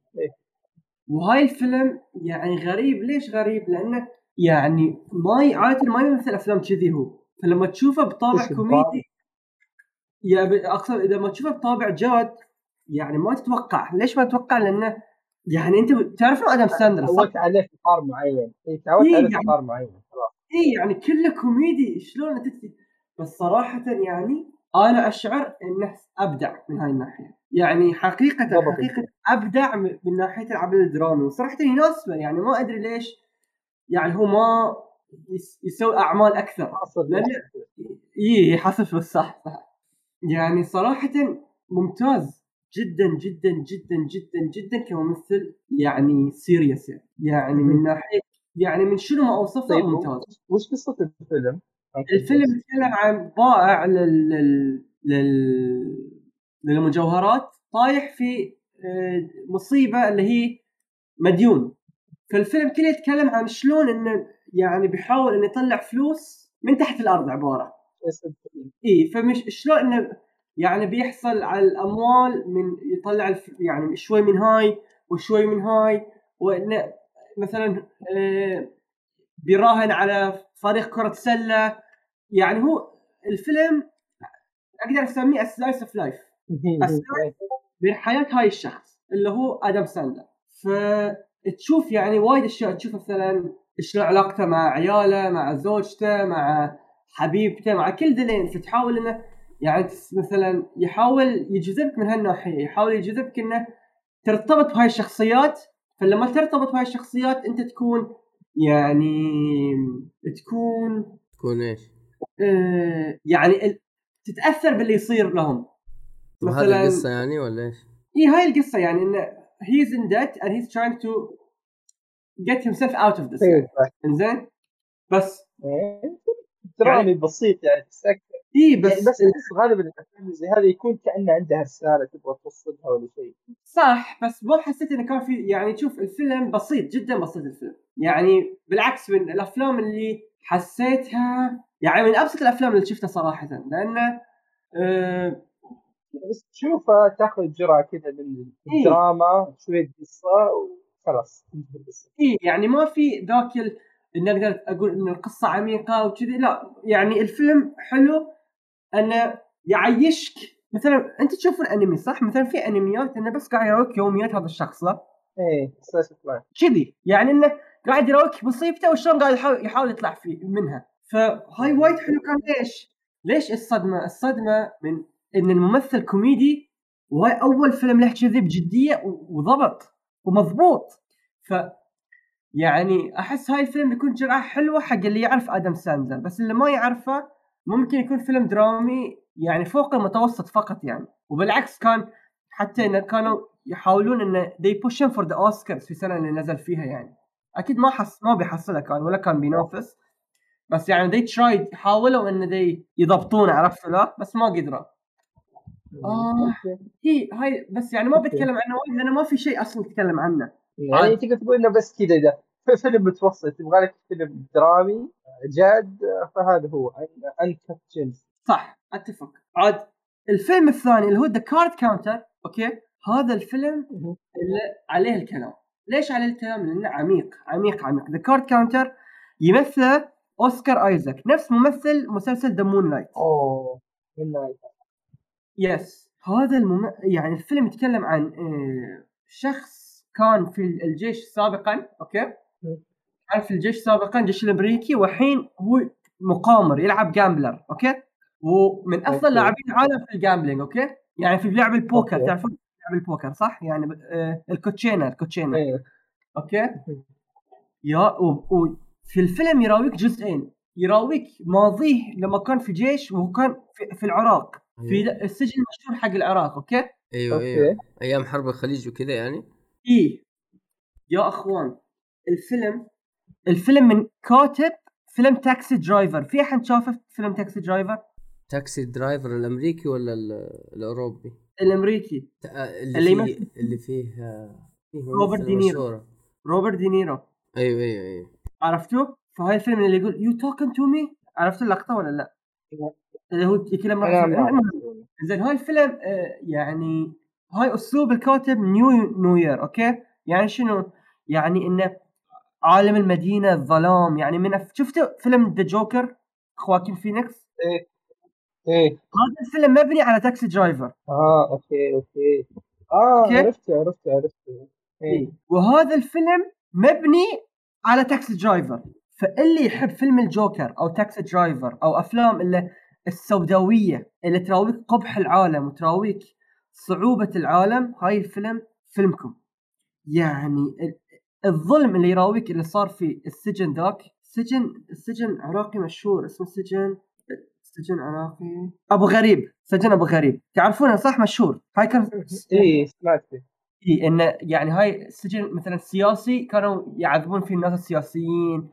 وهاي الفيلم يعني غريب. ليش غريب؟ لأنه يعني ما ي- عادة ما يمثل أفلام كذي هو. فلما تشوفه بطابع؟ كوميدي يا أقصد إذا ما تشوفه بطابع جاد يعني ما تتوقع. ليش ما تتوقع؟ لأنه يعني أنت تعرف آدم ساندلر صح؟ تعودت عليه في إطار معين. اي تعودت إيه، عليه في يعني- إطار معين. خلاص. اي يعني كله كوميدي. شلون أنت بس صراحة يعني أنا أشعر إنه أبدع من هاي الناحية. يعني حقيقة ضبط حقيقة أبدع من ناحية العمل الدرامي. وصراحة يناسبه يعني ما أدري ليش يعني هو ما يس- يسوي أعمال أكثر. حاصل لأن اي حصل في الصح صح. يعني صراحة ممتاز جدا جدا جدا جدا جدا كممثل يعني serious يعني, يعني من ناحية يعني من شنو ما أوصفه طيب ممتاز. وش قصة الفيلم؟ الفيلم يتكلم عن بائع لل... لل... لل... للمجوهرات طايح في آه، مصيبة اللي هي مديون. فالفيلم كله يتكلم عن شلون إنه يعني بيحاول إنه يطلع فلوس من تحت الأرض عبارة. إي فمش شلون إنه يعني بيحصل على الأموال من يطلع الف... يعني شوي من هاي وشوي من هاي وإنه مثلا آه، بيراهن على فريق كرة سلة. يعني هو الفيلم أقدر أسميه slice of life من حياة هاي الشخص اللي هو آدم ساندلر فتشوف يعني وايد أشياء تشوف مثلا شلون علاقته مع عياله مع زوجته مع حبيبته مع كل ذلين فتحاول إنه يعني مثلا يحاول يجذبك من هالناحية يحاول يجذبك إنه ترتبط بهاي الشخصيات. فلما ترتبط بهاي الشخصيات أنت تكون يعني تكون تكون إيش؟ آه يعني تتأثر باللي يصير لهم. طب هذه مثلاً- القصة يعني ولا إيش؟ اي هاي القصة يعني انه he's in debt and he's trying to get himself out of this يعني. إنزين؟ بس. درامي بسيط يعني تسكت اي بس بس, يعني بس أحس غالبا الافلام زي هذه يكون كان عندها رسالة تبغى توصلها ولا شيء. صح بس ما حسيت إنه كان في يعني شوف الفيلم بسيط جدا بسيط الفيلم. يعني بالعكس من الأفلام اللي حسيتها يعني من أبسط الأفلام اللي شفتها صراحة لأنه آه بس تشوفها تاخذ جرعة كذا من الدراما شوية قصة وخلاص. اي يعني ما في ذاك ال... إن أقدر أقول إن القصة عميقة وكذي لا. يعني الفيلم حلو إنه يعيشك. مثلا أنت تشوف الأنمي صح؟ مثلا في أنميات إنه بس قاعد يروك يوميات هذا الشخص لا إيه كذي. يعني إنه قاعد يروك مصيبته وشلون قاعد يحاول, يحاول يطلع فيه منها. فهاي وايد حلو. كان ليش؟ ليش الصدمة؟ الصدمة من إن الممثل كوميدي وهاي أول فيلم له كذي بجدية وضبط ومضبوط. ف يعني أحس هاي الفيلم بيكون جرعة حلوة حق اللي يعرف آدم ساندلر بس اللي ما يعرفه ممكن يكون فيلم درامي يعني فوق المتوسط فقط يعني. وبالعكس كان حتى إن كانوا يحاولون انه push him for the Oscars في السنة اللي نزل فيها يعني. أكيد ما حس ما بيحصلها كان ولا كان بينافس. بس يعني they tried حاولوا إن they يضبطونه عرفت لا؟ بس ما قدروا. آه. هي هاي بس يعني ما. بتكلم عنه وايد لأنه ما في شيء أصلا تتكلم عنه. يعني تقدر تقول إنه بس كذا ده فيلم متوسط تبغى لك فيلم درامي جاد فهذا هو. Uncut Gems صح أتفق. عاد الفيلم الثاني اللي هو The Card Counter أوكي؟ هذا الفيلم اللي عليه الكلام. ليش عليه الكلام؟ لأنه عميق عميق عميق. The Card Counter يمثله أوسكار آيزاك نفس ممثل مسلسل the Moon Knight اوه من yes هذا المم... يعني الفيلم يتكلم عن آه، شخص كان في الجيش سابقا أوكي؟ كان في الجيش سابقا الجيش الأمريكي والحين هو مقامر يلعب gambler أوكي؟ ومن أفضل. لاعبين العالم في ال gambling أوكي؟ يعني في لعب البوكر. تعرفون لعب البوكر صح؟ يعني آه الكوتشينة الكوتشينة. إيه أوكي؟ يا و... و... في الفيلم يراويك جزئين. يراويك ماضيه لما كان في جيش وهو كان في, في العراق. في أيوه. السجن المشهور حق العراق أوكي؟ أيوه أيوه. أوكي أيام حرب الخليج وكذا يعني. إيه يا أخوان الفيلم الفيلم من كاتب فيلم Taxi Driver. في أحد شافه فيلم Taxi Driver؟ Taxi Driver الأمريكي ولا ال- الأوروبي؟ الأمريكي. ت- اللي, اللي فيه اللي فيه آه، فيه روبرت ممثلة دينيرو. روبرت دينيرو. أيوه أيوه أيوه. عرفتوه؟ فهاي الفيلم اللي يقول you talking to me عرفت اللقطة ولا لا؟ اللي هو يتكلم. زين هاي الفيلم آه، يعني هاي أسلوب الكاتب noir noir أوكي؟ يعني شنو؟ يعني انه عالم المدينة الظلام يعني من أف... شفتوا فيلم The Joker خواكين فينيكس؟ إيه هذا الفيلم مبني على تاكسي درايفر. آه أوكي أوكي. آه أوكي. عرفت عرفت عرفت إيه. إيه. وهذا الفيلم مبني على Taxi Driver. فاللي يحب فيلم الجوكر أو Taxi Driver أو أفلام اللي السوداوية اللي تراويك قبح العالم وتراويك صعوبة العالم هاي الفيلم فيلمكم. يعني ال- الظلم اللي يراويك اللي صار في السجن ذاك سجن السجن عراقي مشهور اسمه سجن سجن عراقي أبو غريب سجن أبو غريب. تعرفونه صح؟ مشهور. هاي كان إيه سمعت. اي انه يعني هاي السجن مثلا سياسي كانوا يعذبون فيه الناس السياسيين.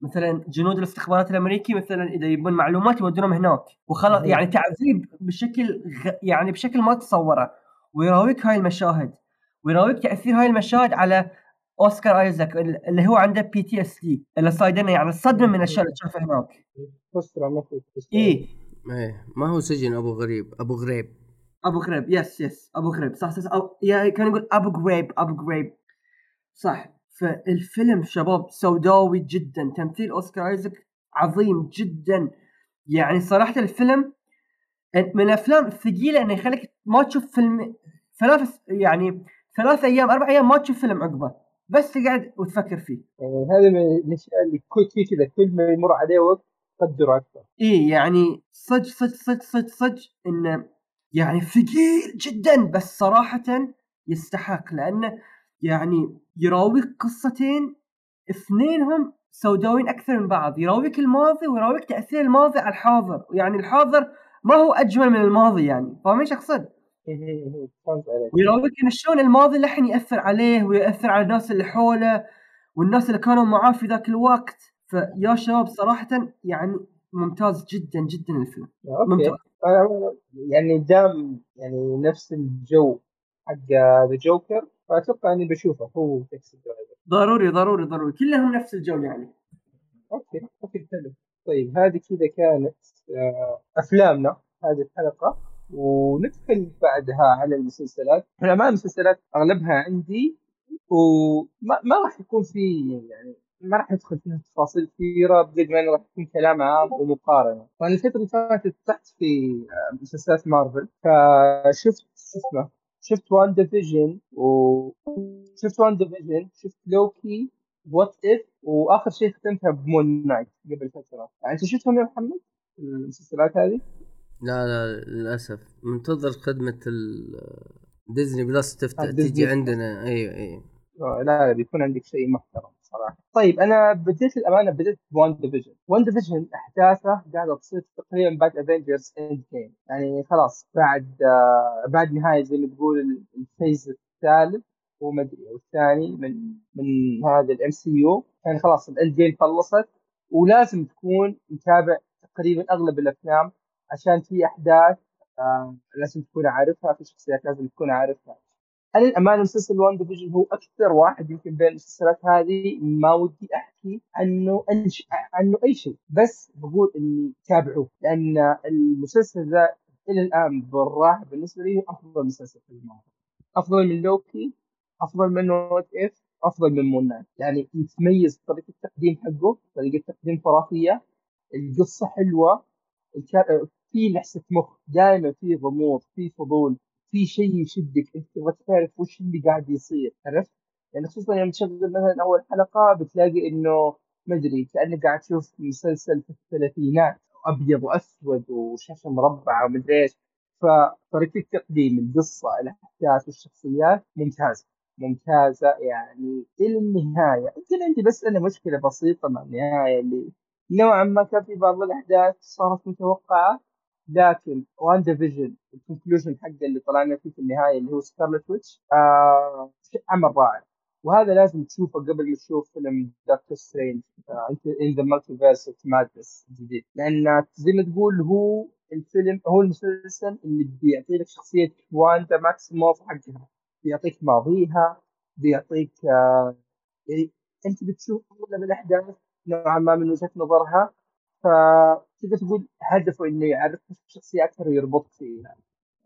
مثلا جنود الاستخبارات الأمريكي مثلا إذا يبون معلومات يودونهم هناك. وخلاص. يعني تعذيب بشكل غ... يعني بشكل ما تتصوره ويراويك هاي المشاهد. ويراويك تأثير هاي المشاهد على أوسكار آيزاك اللي هو عنده PTSD اللي صايدنا يعني الصدمه من الأشياء اللي تشوفها هناك. اي إيه. ما هو سجن أبو غريب. أبو غريب. أبو غريب yes yes أبو غريب صح صح. أو يا كان يقول أبو غريب أبو غريب. صح. فالفيلم شباب سوداوي جدا. تمثيل أوسكار آيزاك عظيم جدا. يعني صراحة الفيلم من الأفلام الثقيلة إنه يخليك ما تشوف فيلم ثلاث يعني ثلاث أيام أربع أيام ما تشوف فيلم عقبه. بس تقعد وتفكر فيه. يعني هذا من الأشياء اللي كل شيء كذا كل ما يمر عليه وقت قدره أكثر. إيه يعني صدق صدق صدق صدق صدق إنه يعني ثقيل جدا بس صراحة يستحق. لأنه يعني يراويك قصتين اثنينهم سوداويين أكثر من بعض. يراويك الماضي ويراويك تأثير الماضي على الحاضر. يعني الحاضر ما هو أجمل من الماضي يعني فاهم إيش أقصد؟ فهمت عليك. ويراويك إن شلون الماضي للحين يأثر عليه ويأثر على الناس اللي حوله والناس اللي كانوا معاه في ذاك الوقت. فيا شباب صراحة يعني ممتاز جدا جدا الفيلم. okay. ممتاز. أنا يعني دام يعني نفس الجو حق ذا جوكر فأتوقع إني بشوفه هو Taxi Driver. ضروري ضروري ضروري. كلهم نفس الجو يعني. okay okay حلو. طيب هذه كذا كانت آه، أفلامنا هذه الحلقة. وندخل بعدها على المسلسلات. الأمانة المسلسلات أغلبها عندي وما ما راح يكون في يعني ما راح ندخل فيها تفاصيل كثيرة بقد ما راح يكون كلام عام ومقارنة، وأنا الفترة اللي فاتت فتحت في آه، مسلسلات مارفل. فشفت شو اسمه شفت WandaVision وشفت WandaVision شفت لوكي What If وآخر شيء ختمتها ب Moon Knight قبل فترة. يعني أنت شفتهم يا محمد؟ المسلسلات هذه؟ لا لا للأسف. منتظر خدمة ال- Disney Plus تفتح آه، Plus. عندنا. أيوه أيوه. آه، لا لا بيكون عندك شيء محترم. صراحة. طيب أنا بديت الامانه بديت ب WandaVision WandaVision أحداثه قاعدة تصير تقريبا بعد Avengers Endgame يعني خلاص بعد آه بعد نهاية زي ما تقول ال- ال phase الثالث هو مدري أو الثاني من من هذا ال MCU يعني خلاص ال Endgame خلصت. ولازم تكون متابع تقريبا أغلب الأفلام عشان في أحداث آه لازم تكون عارفها في شخصيات لازم تكون عارفها. أنا الامانه مسلسل WandaVision هو أكثر واحد يمكن بين المسلسلات هذه ما ودي أحكي عنه. عنه أي شيء. بس بقول إني تابعوه لأن المسلسل ذا إلى الآن بالراحة بالنسبة لي هو أفضل مسلسل في المارفل أفضل من لوكي أفضل من What If أفضل من Moon يعني يتميز بطريقة التقديم حقه طريقة تقديم خرافية القصة حلوة في لحسة مخ دائما في غموض في فضول. في شيء يشدك أنت تبغى تعرف وش اللي قاعد يصير عرفت؟ يعني خصوصا يوم تشغل مثلا أول حلقة بتلاقي إنه ما أدري كأنك قاعد تشوف مسلسل في الثلاثينات أبيض وأسود وشاشة مربعة ومدري إيش. فطريقة تقديم القصة الأحداث والشخصيات ممتازه ممتازة يعني إلى النهاية. يمكن عندي بس أنا مشكلة بسيطة مع النهاية اللي نوعا ما كان في بعض الأحداث صارت متوقعة. لكن WandaVision ال conclusion حقه اللي طلعنا فيه في النهاية اللي هو Scarlet Witch آه عمل رائع. وهذا لازم تشوفه قبل ما تشوف فيلم Doctor Strange in the Multiverse Madness الجديد. لأن زي ما تقول هو الفيلم هو المسلسل اللي بيعطي لك شخصية واندا ماكسيموف حقها. بيعطيك ماضيها بيعطيك آه يعني أنت بتشوف أغلب الأحداث نوعا ما من وجهة نظرها. فتقدر تقول هدفه انه يعرف الشخصية أكثر ويربط في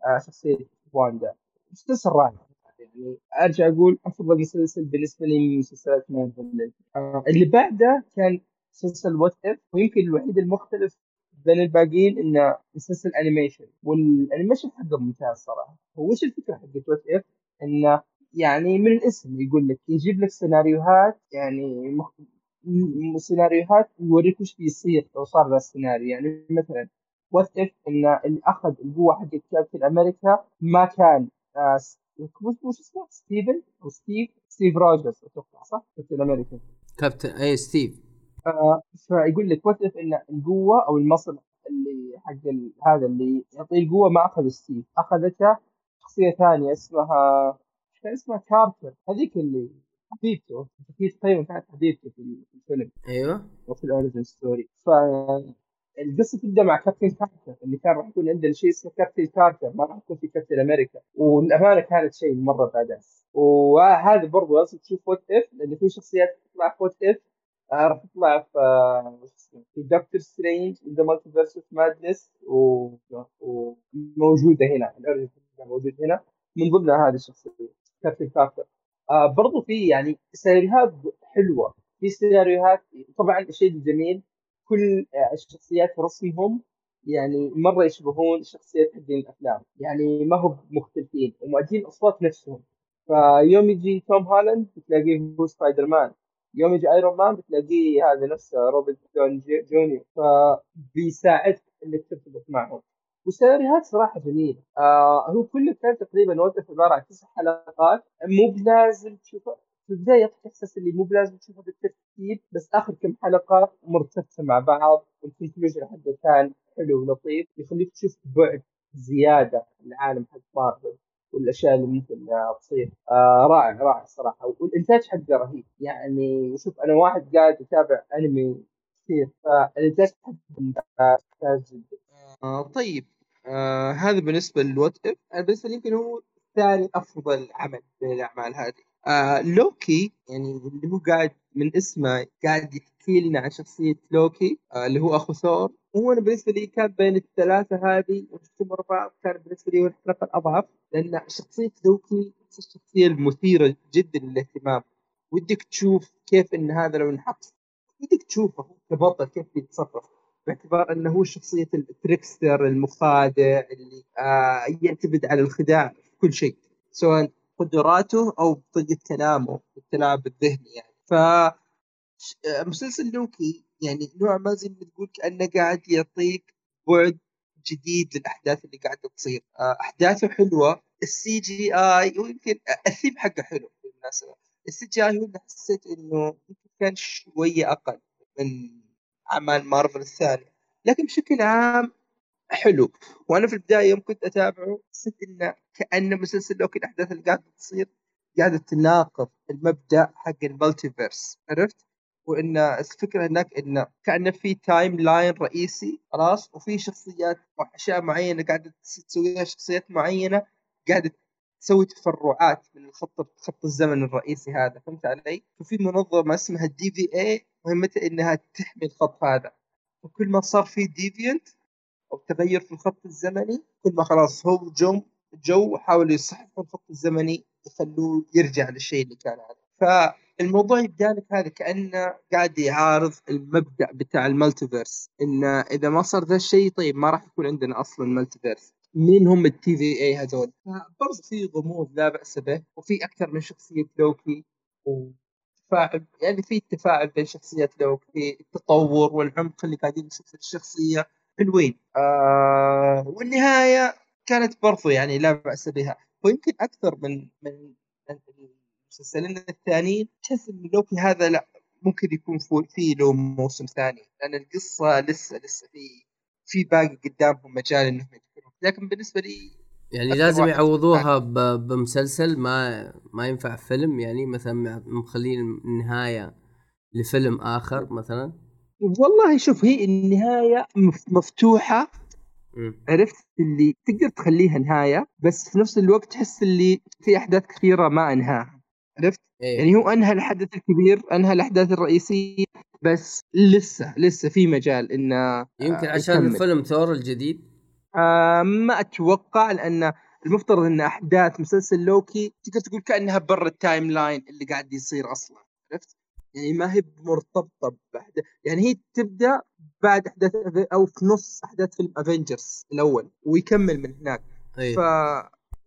آه شخصية واندا. مسلسل رائع يعني أرجع أقول أفضل مسلسل بالنسبة لي من مسلسلات مارفل آه اللي بعده كان مسلسل What If ويمكن الوحيد المختلف بين الباقيين إنه مسلسل animation وال animation حقه ممتاز صراحة. وش الفكرة حقت What If إنه يعني من الاسم يقول لك يجيب لك سيناريوهات يعني. سيناريوهات يوريك وش بيصير لو صار ذا السيناريو يعني مثلا what if ان اللي اخذ القوه حقت كابتن أمريكا ما كان آه وش اسمه ستيفن أو ستيف ستيف روجرز أتوقع صح؟ كابتن أمريكا كابتن إي ستيف آه فيقول لك what if ان القوه أو المصل اللي حق هذا اللي يعطيه القوه ما اخذ ستيف اخذته شخصيه ثانية اسمها كان اسمها كارتر هذيك اللي حبيبته أكيد تقريبا كانت حبيبته في الفيلم. أيوه. وفي ال origin story ف القصة تبدا مع كابتن كارتر اللي كان راح يكون عندنا شيء اسمه كابتن كارتر ما راح يكون في كابتن أمريكا. والأمانة كانت شيء مرة badass وهذا برضو لازم تشوف What If لأن في شخصيات تطلع في What If آه راح تطلع في في Doctor Strange the Multiverse of Madness وموجوده هنا. ال origin موجود هنا. من ضمنها هذه الشخصية كابتن كارتر. آه برضو في يعني سيناريوهات حلوة. في سيناريوهات طبعا الشيء الجميل كل الشخصيات رسمهم يعني مرة يشبهون الشخصيات حقين الأفلام. يعني ما هو مختلفين ومؤدين أصوات نفسهم. فيوم يجي توم هالاند بتلاقيه هو سبايدر مان يوم يجي Iron Man بتلاقيه هذا نفسه روبرت جونيور. فبيساعدك إنك ترتبط معهم. والسيناريوهات صراحة جميله آه هو كله كان تقريبا وقف عبارة عن تسع حلقات. مو بلازم تشوفه. في البداية إحساس اللي مو بلازم تشوفه بالترتيب بس آخر كم حلقة مرتبطة مع بعض وال conclusion حقه كان حلو ولطيف يخليك تشوف بعد زيادة العالم حق مارفل والأشياء اللي ممكن تصير. آه رائع رائع صراحة. والإنتاج حقه رهيب. يعني شوف أنا واحد قاعد أتابع أنمي كثير فالإنتاج حقه ممتاز جدا. آه طيب. آه هذا بالنسبة لل What If بالنسبة لي يمكن هو ثاني أفضل عمل من الاعمال هذه. آه لوكي يعني اللي هو قاعد من اسمه قاعد يحكي لنا عن شخصية لوكي آه اللي هو أخو ثور. هو أنا بالنسبة لي كان بين الثلاثة هذه وشفتهم ورا بعض كان بالنسبة لي هو الحلقة الأضعف لأن شخصية لوكي الشخصية المثيرة جدا للاهتمام. ودك تشوف كيف إن هذا لو انحط ودك تشوفه كبطل كيف بيتصرف. باعتبار أنه هو شخصية ال trickster المخادع اللي آه يعتمد على الخداع في كل شيء سواء قدراته أو بطريقة كلامه التلاعب الذهني يعني. ف مسلسل لوكي يعني نوع ما زي ما تقول كأنه قاعد يعطيك بعد جديد للأحداث اللي قاعدة تصير. أحداثه حلوة ال CGI ويمكن الثيم حقه حلو بالمناسبة. ال CGI هو حسيت إنه كان شوية أقل من أعمال مارفل الثانية. لكن بشكل عام حلو. وأنا في البداية يوم كنت أتابعه حسيت إنه كأنه مسلسل لوكي الاحداث اللي قاعدة تصير قاعدة تناقض المبدأ حق ال multiverse. عرفت؟ وان الفكرة هناك إنه كأنه في timeline رئيسي خلاص؟ وفي شخصيات واشياء معينة قاعدة تسويها شخصيات معينة قاعدة تسوي تفرعات من الخط خط الزمن الرئيسي هذا فهمت علي؟ ففي منظمة اسمها ال TVA مهمتها إنها تحمي الخط هذا. وكل ما صار في deviant أو تغير في الخط الزمني كل ما خلاص هو جو جو حاولوا يصححوا الخط الزمني يخلوه يرجع للشيء اللي كان هذا فالموضوع يبدا لك هذا كأنه قاعد يعارض المبدأ بتاع ال multiverse إنه إذا ما صار ذا الشيء طيب ما راح يكون عندنا أصلا multiverse مين هم ال TVA هذول؟ برضه في غموض لا بأس به وفي أكثر من شخصية لوكي تفاعل يعني في تفاعل بين شخصيات لوكي التطور والعمق اللي قاعدين نشوفه في الشخصية حلوين. آه والنهاية كانت برضو يعني لا بأس بها. ويمكن أكثر من من المسلسلين الثانيين تحس إن لوكي هذا لا ممكن يكون فيه له موسم ثاني لأن القصة لسه لسه في في باقي قدامهم مجال إنهم لكن بالنسبة لي يعني لازم يعوضوها بمسلسل ما ما ينفع فيلم يعني مثلا مخلين النهايه لفيلم آخر مثلا والله شوف هي النهاية مفتوحة عرفت اللي تقدر تخليها نهاية بس في نفس الوقت تحس اللي في أحداث كثيرة ما أنهاها عرفت؟ إيه؟ يعني هو أنهى الحدث الكبير أنهى الأحداث الرئيسية بس لسه لسه في مجال إنه يمكن عشان يكمل. فيلم ثور الجديد آه ما أتوقع لأن المفترض إن أحداث مسلسل لوكي تقدر تقول كأنها برا ال timeline اللي قاعد يصير أصلا عرفت؟ يعني ما هي مرتبطة بأحداث يعني هي تبدأ بعد أحداث أو في نص أحداث فيلم افنجرز الأول ويكمل من هناك أيه. ف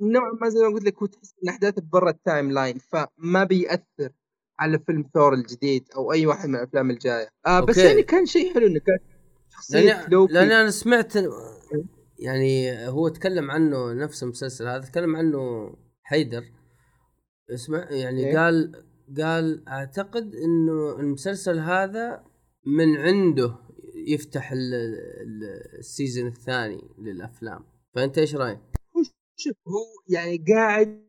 نوعا ما زي ما قلت لك هو تحس إن احداثه برا ال timeline فما بيأثر على فيلم ثور الجديد أو أي واحد من الأفلام الجاية آه بس okay. يعني كان شيء حلو انه كان شخصية لأن لوكي لأن أنا سمعت يعني هو تكلم عنه نفس المسلسل هذا تكلم عنه حيدر اسمع يعني إيه؟ قال قال أعتقد إنه المسلسل هذا من عنده يفتح ال season الثاني للأفلام فأنت إيش رأيك؟ شوف هو يعني قاعد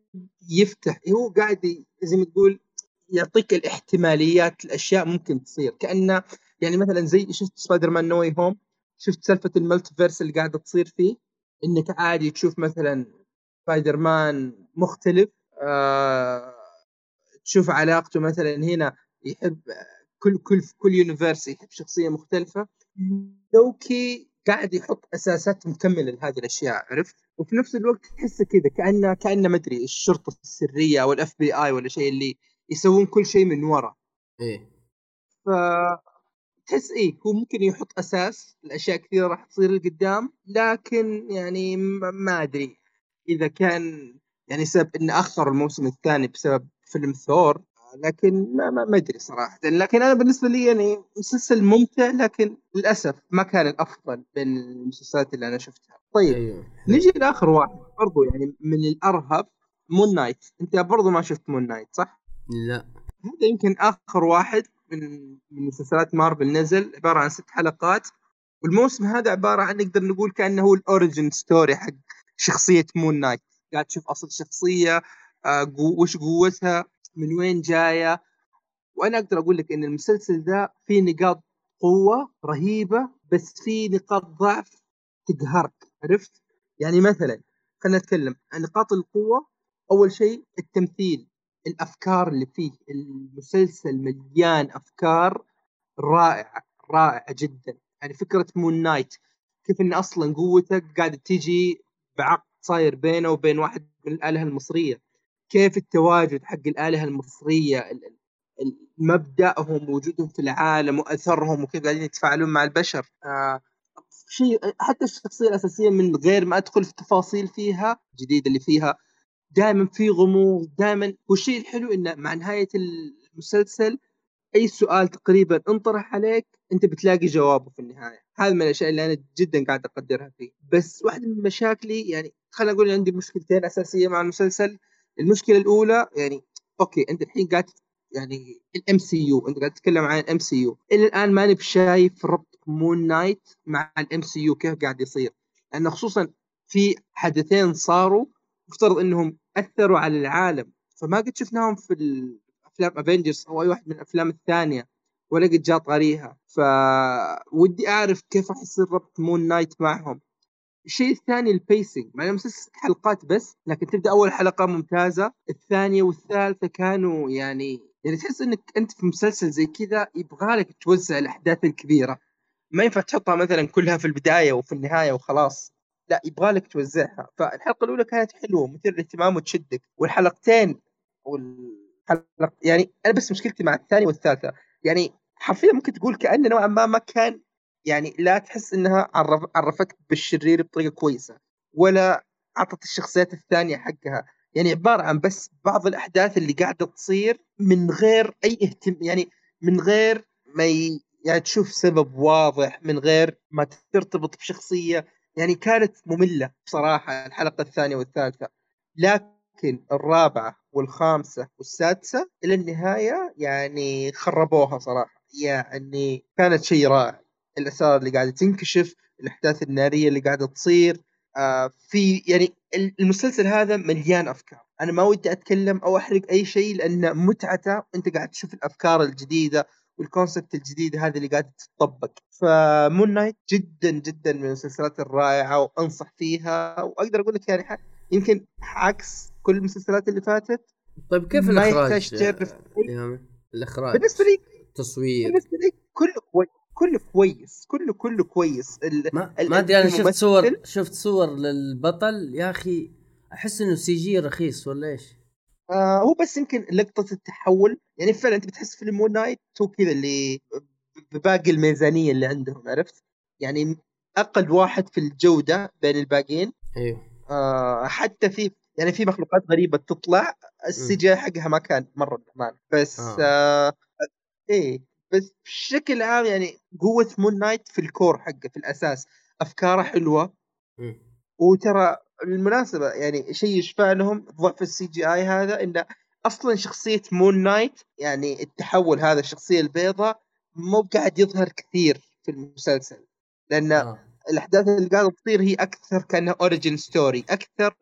يفتح هو قاعد زي ما تقول يعطيك الاحتماليات الأشياء ممكن تصير كأنه يعني مثلا زي شفت سبايدر مان نو واي هوم شفت سالفة ال multiverse اللي قاعدة تصير فيه إنك عادي تشوف مثلا سبايدر مان مختلف آه تشوف علاقته مثلا هنا يحب كل كل كل universe يحب شخصية مختلفة لوكي قاعد يحط أساسات مكملة لهذه الأشياء عرفت؟ وفي نفس الوقت تحسه كذا كأنه كأنه ما أدري الشرطة السرية أو ال FBI ولا شيء اللي يسوون كل شيء من ورا. إيه ف تحس إيه هو ممكن يحط أساس الاشياء كثيرة راح تصير لقدام لكن يعني ما أدري. إذا كان يعني سبب إنه أخر الموسم الثاني بسبب فيلم ثور لكن ما ما, ما أدري صراحة. لكن أنا بالنسبة لي يعني مسلسل ممتع لكن للأسف ما كان الأفضل بين المسلسلات اللي أنا شفتها. طيب أيوه. نجي لآخر واحد برضو يعني من الأرهب مون نايت أنت برضو ما شفت مون نايت صح؟ لا. هذا يمكن آخر واحد من من مسلسلات مارفل نزل عبارة عن ست حلقات. والموسم هذا عبارة عن نقدر نقول كأنه هو ال origin story حق شخصية مون نايت. قاعد تشوف أصل الشخصيه آه وش قوتها من وين جاية. وأنا أقدر أقول لك إن المسلسل ذا فيه نقاط قوة رهيبة بس فيه نقاط ضعف تقهرك. عرفت؟ يعني مثلا خلينا نتكلم عن نقاط القوة. أول شيء التمثيل. الأفكار اللي فيه. المسلسل مليان أفكار رائعة رائعة جدا. يعني فكرة مون نايت كيف إن أصلا قوتك قاعدة تيجي بعقد صاير بينه وبين واحد من الآلهة المصرية. كيف التواجد حق الآلهة المصرية؟ مبدأهم وجودهم في العالم وأثرهم وكيف قاعدين يتفاعلون مع البشر. آه شيء حتى الشخصية الأساسية من غير ما أدخل في التفاصيل فيها الجديده اللي فيها دائما في غموض دائما والشيء الحلو إنه مع نهاية المسلسل أي سؤال تقريبا انطرح عليك أنت بتلاقي جوابه في النهاية. هذا من الأشياء اللي أنا جدا قاعد أقدرها فيه. بس واحدة من مشاكلي يعني خلينا نقول عندي مشكلتين أساسية مع المسلسل. المشكلة الأولى يعني أوكي أنت الحين قاعد يعني ال MCU أنت قاعد تتكلم عن ال MCU إلى الآن ماني بشايف ربط Moon Knight مع ال MCU كيف قاعد يصير. لأنه خصوصا في حدثين صاروا مفترض إنهم أثروا على العالم. فما قد شفناهم في افلام Avengers أو أي واحد من الأفلام الثانية ولا قد جاء طاريها فودي أعرف كيف راح يصير ربط Moon Knight معهم. الشيء الثاني ال pacing مع انه ست حلقات بس لكن تبدأ أول حلقة ممتازة. الثانية والثالثة كانوا يعني يعني تحس إنك أنت في مسلسل زي كذا يبغى لك توزع الأحداث الكبيرة. ما ينفع تحطها مثلا كلها في البداية وفي النهاية وخلاص. لا يبغى لك توزعها. فالحلقة الأولى كانت حلوة مثير للاهتمام وتشدك. والحلقتين والحلقة يعني أنا بس مشكلتي مع الثانية والثالثة. يعني حرفيا ممكن تقول كأنه نوعا ما ما كان يعني لا تحس إنها عرف عرفتك بالشرير بطريقة كويسة ولا أعطت الشخصيات الثانية حقها. يعني عبارة عن بس بعض الأحداث اللي قاعدة تصير من غير أي اهتم يعني من غير ما ي... يعني تشوف سبب واضح من غير ما ترتبط بشخصية. يعني كانت مملة بصراحة الحلقة الثانية والثالثة. لكن الرابعة والخامسة والسادسة إلى النهاية يعني خربوها صراحة. يعني كانت شيء رائع. الاسرار اللي قاعدة تنكشف الأحداث النارية اللي قاعدة تصير آه في يعني المسلسل هذا مليان أفكار. أنا ما ودي أتكلم أو أحرق أي شيء لأن متعته أنت قاعد تشوف الأفكار الجديدة وال concept الجديده هذه اللي قاعدة تطبق. ف Moon Knight جدا جدا من المسلسلات الرائعة وأنصح فيها وأقدر أقول لك يعني يمكن عكس كل المسلسلات اللي فاتت. طيب كيف ما الإخراج تعرف الإخراج بالنسبة لي تصوير بالنسبة لي كله كويس كله كويس كله كله كويس. ال... ما ال- ما أدري أنا شفت صور شفت صور للبطل. يا أخي أحس إنه CG رخيص ولا إيش؟ آه هو بس يمكن لقطة التحول يعني فعلا أنت بتحس فيلم Moon Knight هو كذا اللي بباقي الميزانية اللي عندهم عرفت؟ يعني أقل واحد في الجودة بين الباقيين أيوه آه حتى في يعني في مخلوقات غريبة تطلع ال CG حقها ما كان مرة بأمان بس آه. آه. إيه بس بشكل عام يعني قوة Moon Knight في ال core حقه في الأساس أفكاره حلوة مم. وترى بالمناسبة يعني شيء يشفع لهم ضعف ال CGI هذا إنه أصلا شخصية Moon Knight يعني التحول هذا الشخصية البيضاء مو قاعد يظهر كثير في المسلسل لأن آه. الأحداث اللي قاعدة تصير هي أكثر كأنها origin story أكثر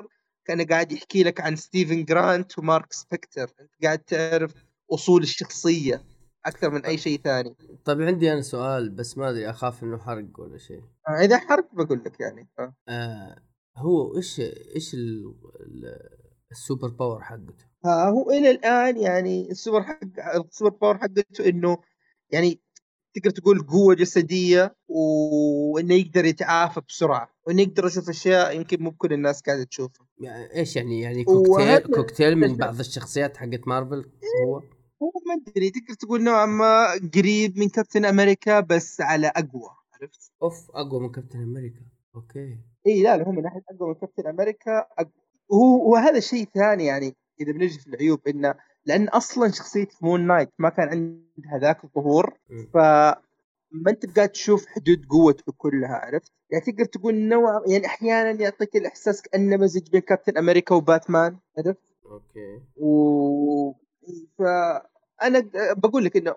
كان قاعد يحكي لك عن ستيفن جرانت ومارك سبيكتر أنت قاعد تعرف أصول الشخصية أكثر من أي شيء ثاني. طيب عندي أنا سؤال بس ما أدري أخاف إنه حرق ولا شيء. آه، إذا حرق بقول لك يعني. آه. آه هو إيش إيش ال- ال- ال super power حقته؟ آه، هو إلى الآن يعني السوبر حق ال super power حقته إنه يعني تقدر تقول قوة جسدية وإنه يقدر يتعافى بسرعة وإنه يقدر يشوف أشياء يمكن مو كل الناس قاعدة تشوفها. يعني إيش يعني؟ يعني كوكتيل كوكتيل من بعض الشخصيات حقت مارفل هو؟ هو ما أدري تقدر تقول نوعا ما قريب من كابتن أمريكا بس على أقوى عرفت؟ أوف أقوى من كابتن أمريكا. أوكي. اي لا لا هو من ناحية أقوى من كابتن أمريكا. هو وهذا شيء ثاني يعني إذا بنجي في العيوب إنه لأن أصلا شخصية Moon Knight ما كان عندها ذاك الظهور. ف ما أنت قاعد تشوف حدود قوته كلها عرفت؟ يعني تقدر تقول نوع يعني أحيانا يعطيك الإحساس كأنه مزج بين كابتن أمريكا وباتمان عرفت؟ أوكي و فانا بقول لك إنه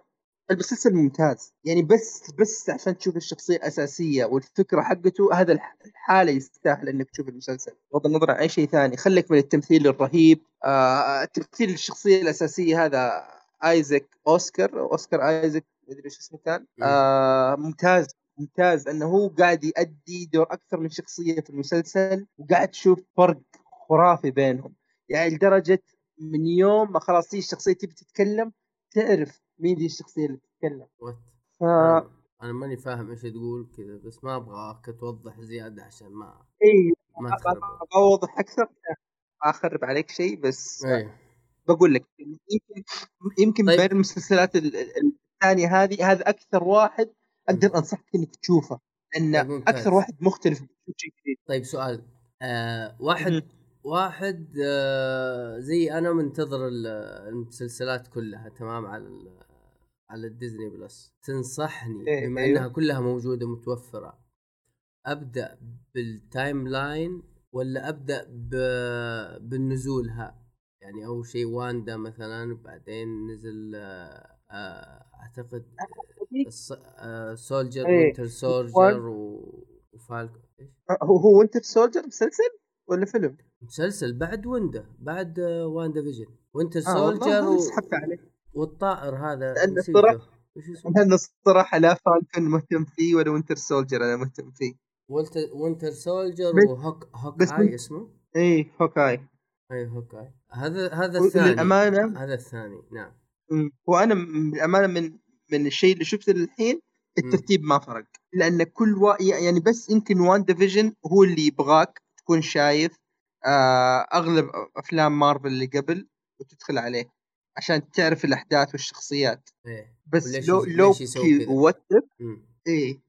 المسلسل ممتاز. يعني بس بس عشان تشوف الشخصية الأساسية والفكرة حقته هذا الح- الحالة يستاهل إنك تشوف المسلسل. بغض النظر عن أي شيء ثاني. خليك من التمثيل الرهيب. آه تمثيل الشخصية الأساسية هذا آيزك أوسكار أوسكار آيزك مدري إيش اسمه كان. آه ممتاز ممتاز. إنه هو قاعد يؤدي دور أكثر من شخصية في المسلسل وقاعد تشوف فرق خرافي بينهم. يعني لدرجة من يوم ما خلاص هي الشخصية تبي تتكلم تعرف مين دي الشخصية اللي تتكلم وات؟ ف أنا أنا ماني فاهم إيش تقول كذا بس ما ابغاك توضح زيادة عشان ما اي ما أوضح أكثر. أخرب عليك شيء بس إيه. بقول لك يمكن يمكن طيب. بين المسلسلات ال- ال- الثانية هذه هذا أكثر واحد أقدر أنصحك إنك تشوفه طيب، لأنه ممتاز. أكثر واحد مختلف شيء جديد طيب سؤال. آه واحد مهم. واحد آه زي أنا منتظر ال- المسلسلات كلها تمام على على ال Disney Plus تنصحني إيه، بما أيوه. إنها كلها موجودة متوفرة أبدأ بال timeline ولا أبدأ بالنزولها يعني أول شيء واندا مثلا بعدين نزل آه آه أعتقد Soldier إيه. Winter Soldier وفالكو إيش هو هو Winter Soldier مسلسل ولا فيلم؟ مسلسل بعد وندا بعد آه، WandaVision. Winter آه، والله Soldier هذا و... عليه. والطائر هذا اسمه؟ لأن الصراحة لا فالكون مهتم فيه ولا Winter Soldier أنا مهتم فيه. ولت- Winter Soldier بس- و Hawk Hawk بس Eye اسمه؟ إي Hawkeye إي Hawkeye هذا هذا الثاني. للامانه هذا الثاني نعم. وأنا بالامانه من من الشيء اللي شفته للحين الترتيب ما فرق. لأن كل وا... يعني بس يمكن WandaVision هو اللي يبغاك تكون شايف آه أغلب أفلام مارفل اللي قبل وتدخل عليه عشان تعرف الأحداث والشخصيات إيه بس لو لوكي؟ What If. إيه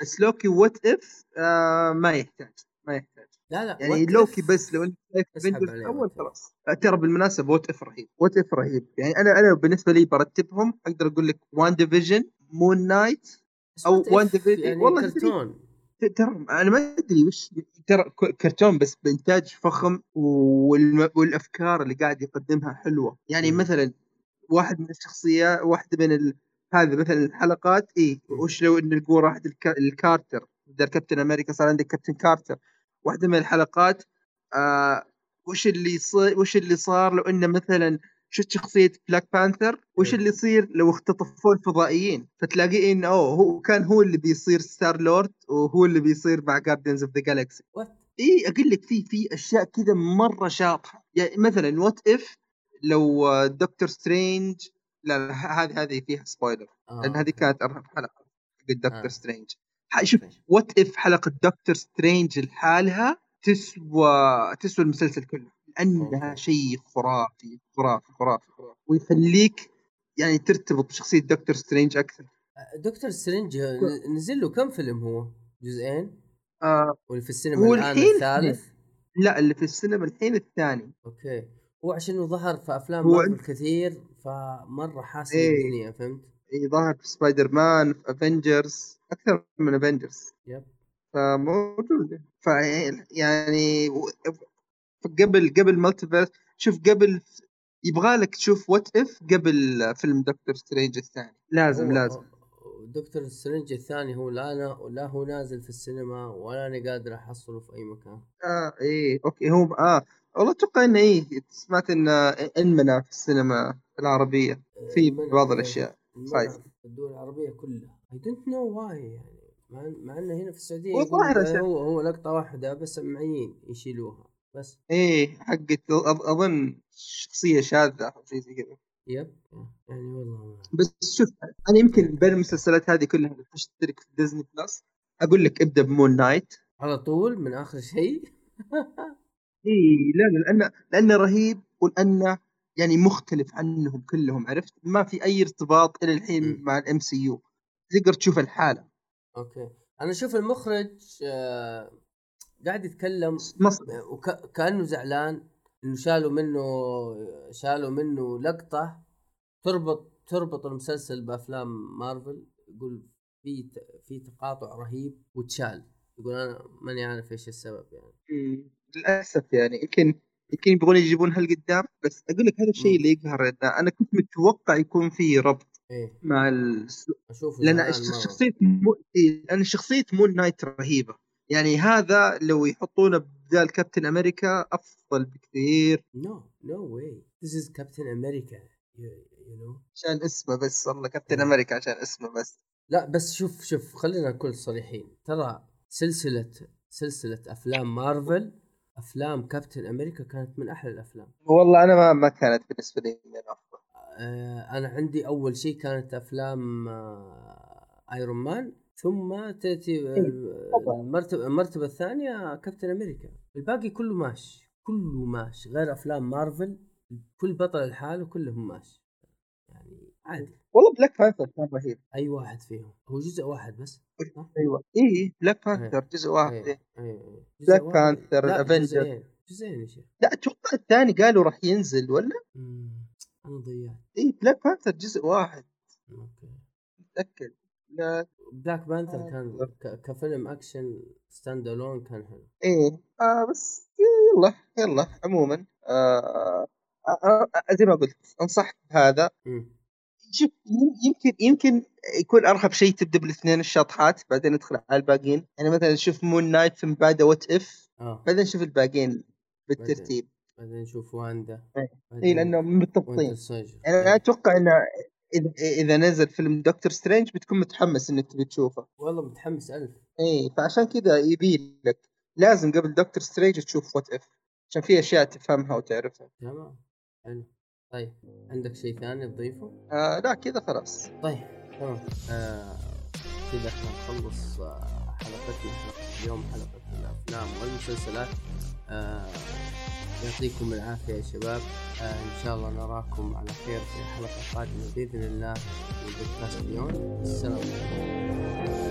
بس لوكي What If آه ما يحتاج ما يحتاج لا لا يعني لوكي؟ بس لو أنت شايف الأول. خلاص ترى بالمناسبة What If رهيب What If رهيب يعني أنا أنا بالنسبة لي برتبهم أقدر أقول لك WandaVision Moon Knight What If WandaVision. يعني والله كرتون ترى أنا ما أدري وش ترى كرتون بس بإنتاج فخم والم... والأفكار اللي قاعد يقدمها حلوة يعني. مثلا واحد من الشخصيات واحدة من ال... هذه مثلا الحلقات اي. وش لو إن نقول واحد الك... الكارتر بدل كابتن أمريكا صار عندك Captain Carter واحدة من الحلقات آه وش اللي صار وش اللي صار لو إنه مثلا شفت شخصية Black Panther وش إيه. اللي يصير لو اختطفوا الفضائيين فتلاقيه انه أوه هو كان هو اللي بيصير Star-Lord وهو اللي بيصير مع Guardians of the Galaxy؟ اي أقول لك في في أشياء كذا مرة شاطحة يعني مثلا What If لو آه، Doctor Strange لا هذه هذه فيها spoiler آه، لأن هذه. كانت ارهب حلقة حق دكتور آه. سترينج شوف. What If حلقة دكتور سترينج لحالها تسوى تسوى المسلسل كله okay. شيء خرافي خرافي خرافي ويخليك يعني ترتبط بشخصية دكتور سترينج أكثر دكتور سترينج نزل له كم فيلم هو؟ جزئين؟ آه واللي في السينما هو الآن الحين الثالث؟ لا اللي في السينما الحين الثاني okay هو عشان ظهر في أفلام هو مارفل كثير فمرة حاسس إيه. الدنيا فهمت؟ اي ظهر في سبايدر مان في افنجرز أكثر من افنجرز yep فموجود ف يعني و- قبل قبل Multiverse شوف قبل يبغى لك تشوف What If قبل فيلم دكتور سترينج الثاني. لازم لازم. دكتور سترينج الثاني هو لا أنا لا هو نازل في السينما ولا أنا قادر أحصله في أي مكان. آه إيه okay هو آه والله أتوقع إنه إيه سمعت انه انمنع في السينما العربية. في بعض إيه، الأشياء. خايف. في الدول العربية كلها. I don't know why يعني مع, مع إنه هنا في السعودية هو هو لقطة واحدة بس معين يشيلوها. بس. إيه حقت أظن شخصية شاذة أو شيء زي كذا. yep. يعني والله بس شوف أنا يمكن بين المسلسلات هذه كلها اللي تشترك في ديزني Plus أقول لك ابدأ ب Moon Knight على طول؟ من آخر شيء؟ اي لا لا لأنه لأنه رهيب ولأنه يعني مختلف عنهم كلهم عرفت؟ ما في أي ارتباط إلى الحين مم. مع ال MCU تقدر تشوف الحالة. okay. أنا أشوف المخرج آه قاعد يتكلم وكانه زعلان إنه شالوا منه شالوا منه لقطة تربط تربط المسلسل بأفلام مارفل يقول في في تقاطع رهيب وتشال يقول أنا ماني عارف إيش السبب يعني. للأسف يعني يمكن يمكن يبغون يجيبونها لقدام بس أقول لك هذا الشيء. اللي يقهر أنا كنت متوقع يكون في ربط إيه مع ال... لأن. شخصيه مو... إيه، لأن شخصيه Moon Knight رهيبة يعني هذا لو يحطونه بدال كابتن أمريكا أفضل بكثير no way. This is Captain America. You, you know. عشان اسمه بس والله كابتن. أمريكا عشان اسمه بس لا بس شوف شوف خلينا نكون صريحين ترى سلسلة سلسلة أفلام مارفل أفلام كابتن أمريكا كانت من أحلى الأفلام والله أنا ما ما كانت بالنسبة لي من أفضل آه أنا عندي أول شيء كانت أفلام آه ايرون مان ثم تأتي آه، طبعاً. المرتبة المرتبة الثانية كابتن أمريكا. الباقي كله ماشي كله ماشي غير أفلام مارفل كل بطل لحاله كلهم ماشي يعني عادي. والله Black Panther كان رهيب. أي واحد فيهم. هو جزء واحد بس؟ أيوه. اي Black Panther جزء واحد. إيه إيه. إيه. Panther، لا، Avengers. جزئين يا شيخ. لا أتوقع الثاني قالوا راح ينزل ولا؟ مم، أنا ضيعت. اي Black Panther جزء واحد. okay. متأكد. Black Panther آه. كان كفيلم action stand alone كان حلو. إيه. آه بس يلا يلا عموما آه آه آه زي ما قلت أنصحك بهذا. شوف يم- يمكن يمكن يكون ارهب شيء تبدأ بالاثنين الشاطحات بعدين ندخل على الباقيين. يعني مثلا شوف Moon Knight ثم بعده What If بعدين شوف الباقيين بالترتيب. بعدين نشوف واندا اي لأنهم متضبطين Soldier. يعني أنا. أتوقع إنه إذا نزل فيلم دكتور سترينج بتكون متحمس إنك تبي تشوفه. والله متحمس ألف. اي فعشان كذا يبي لك. لازم قبل دكتور سترينج تشوف What If عشان في أشياء تفهمها وتعرفها. تمام. حلو. طيب عندك شيء ثاني تضيفه؟ آه لا كذا خلاص. طيب تمام. آه كذا إحنا نخلص آه حلقتنا. اليوم حلقة الأفلام والمسلسلات. آه يعطيكم العافية يا شباب. آه إن شاء الله نراكم على خير في حلقة قادمة بإذن الله من بودكاست بيون. السلام عليكم.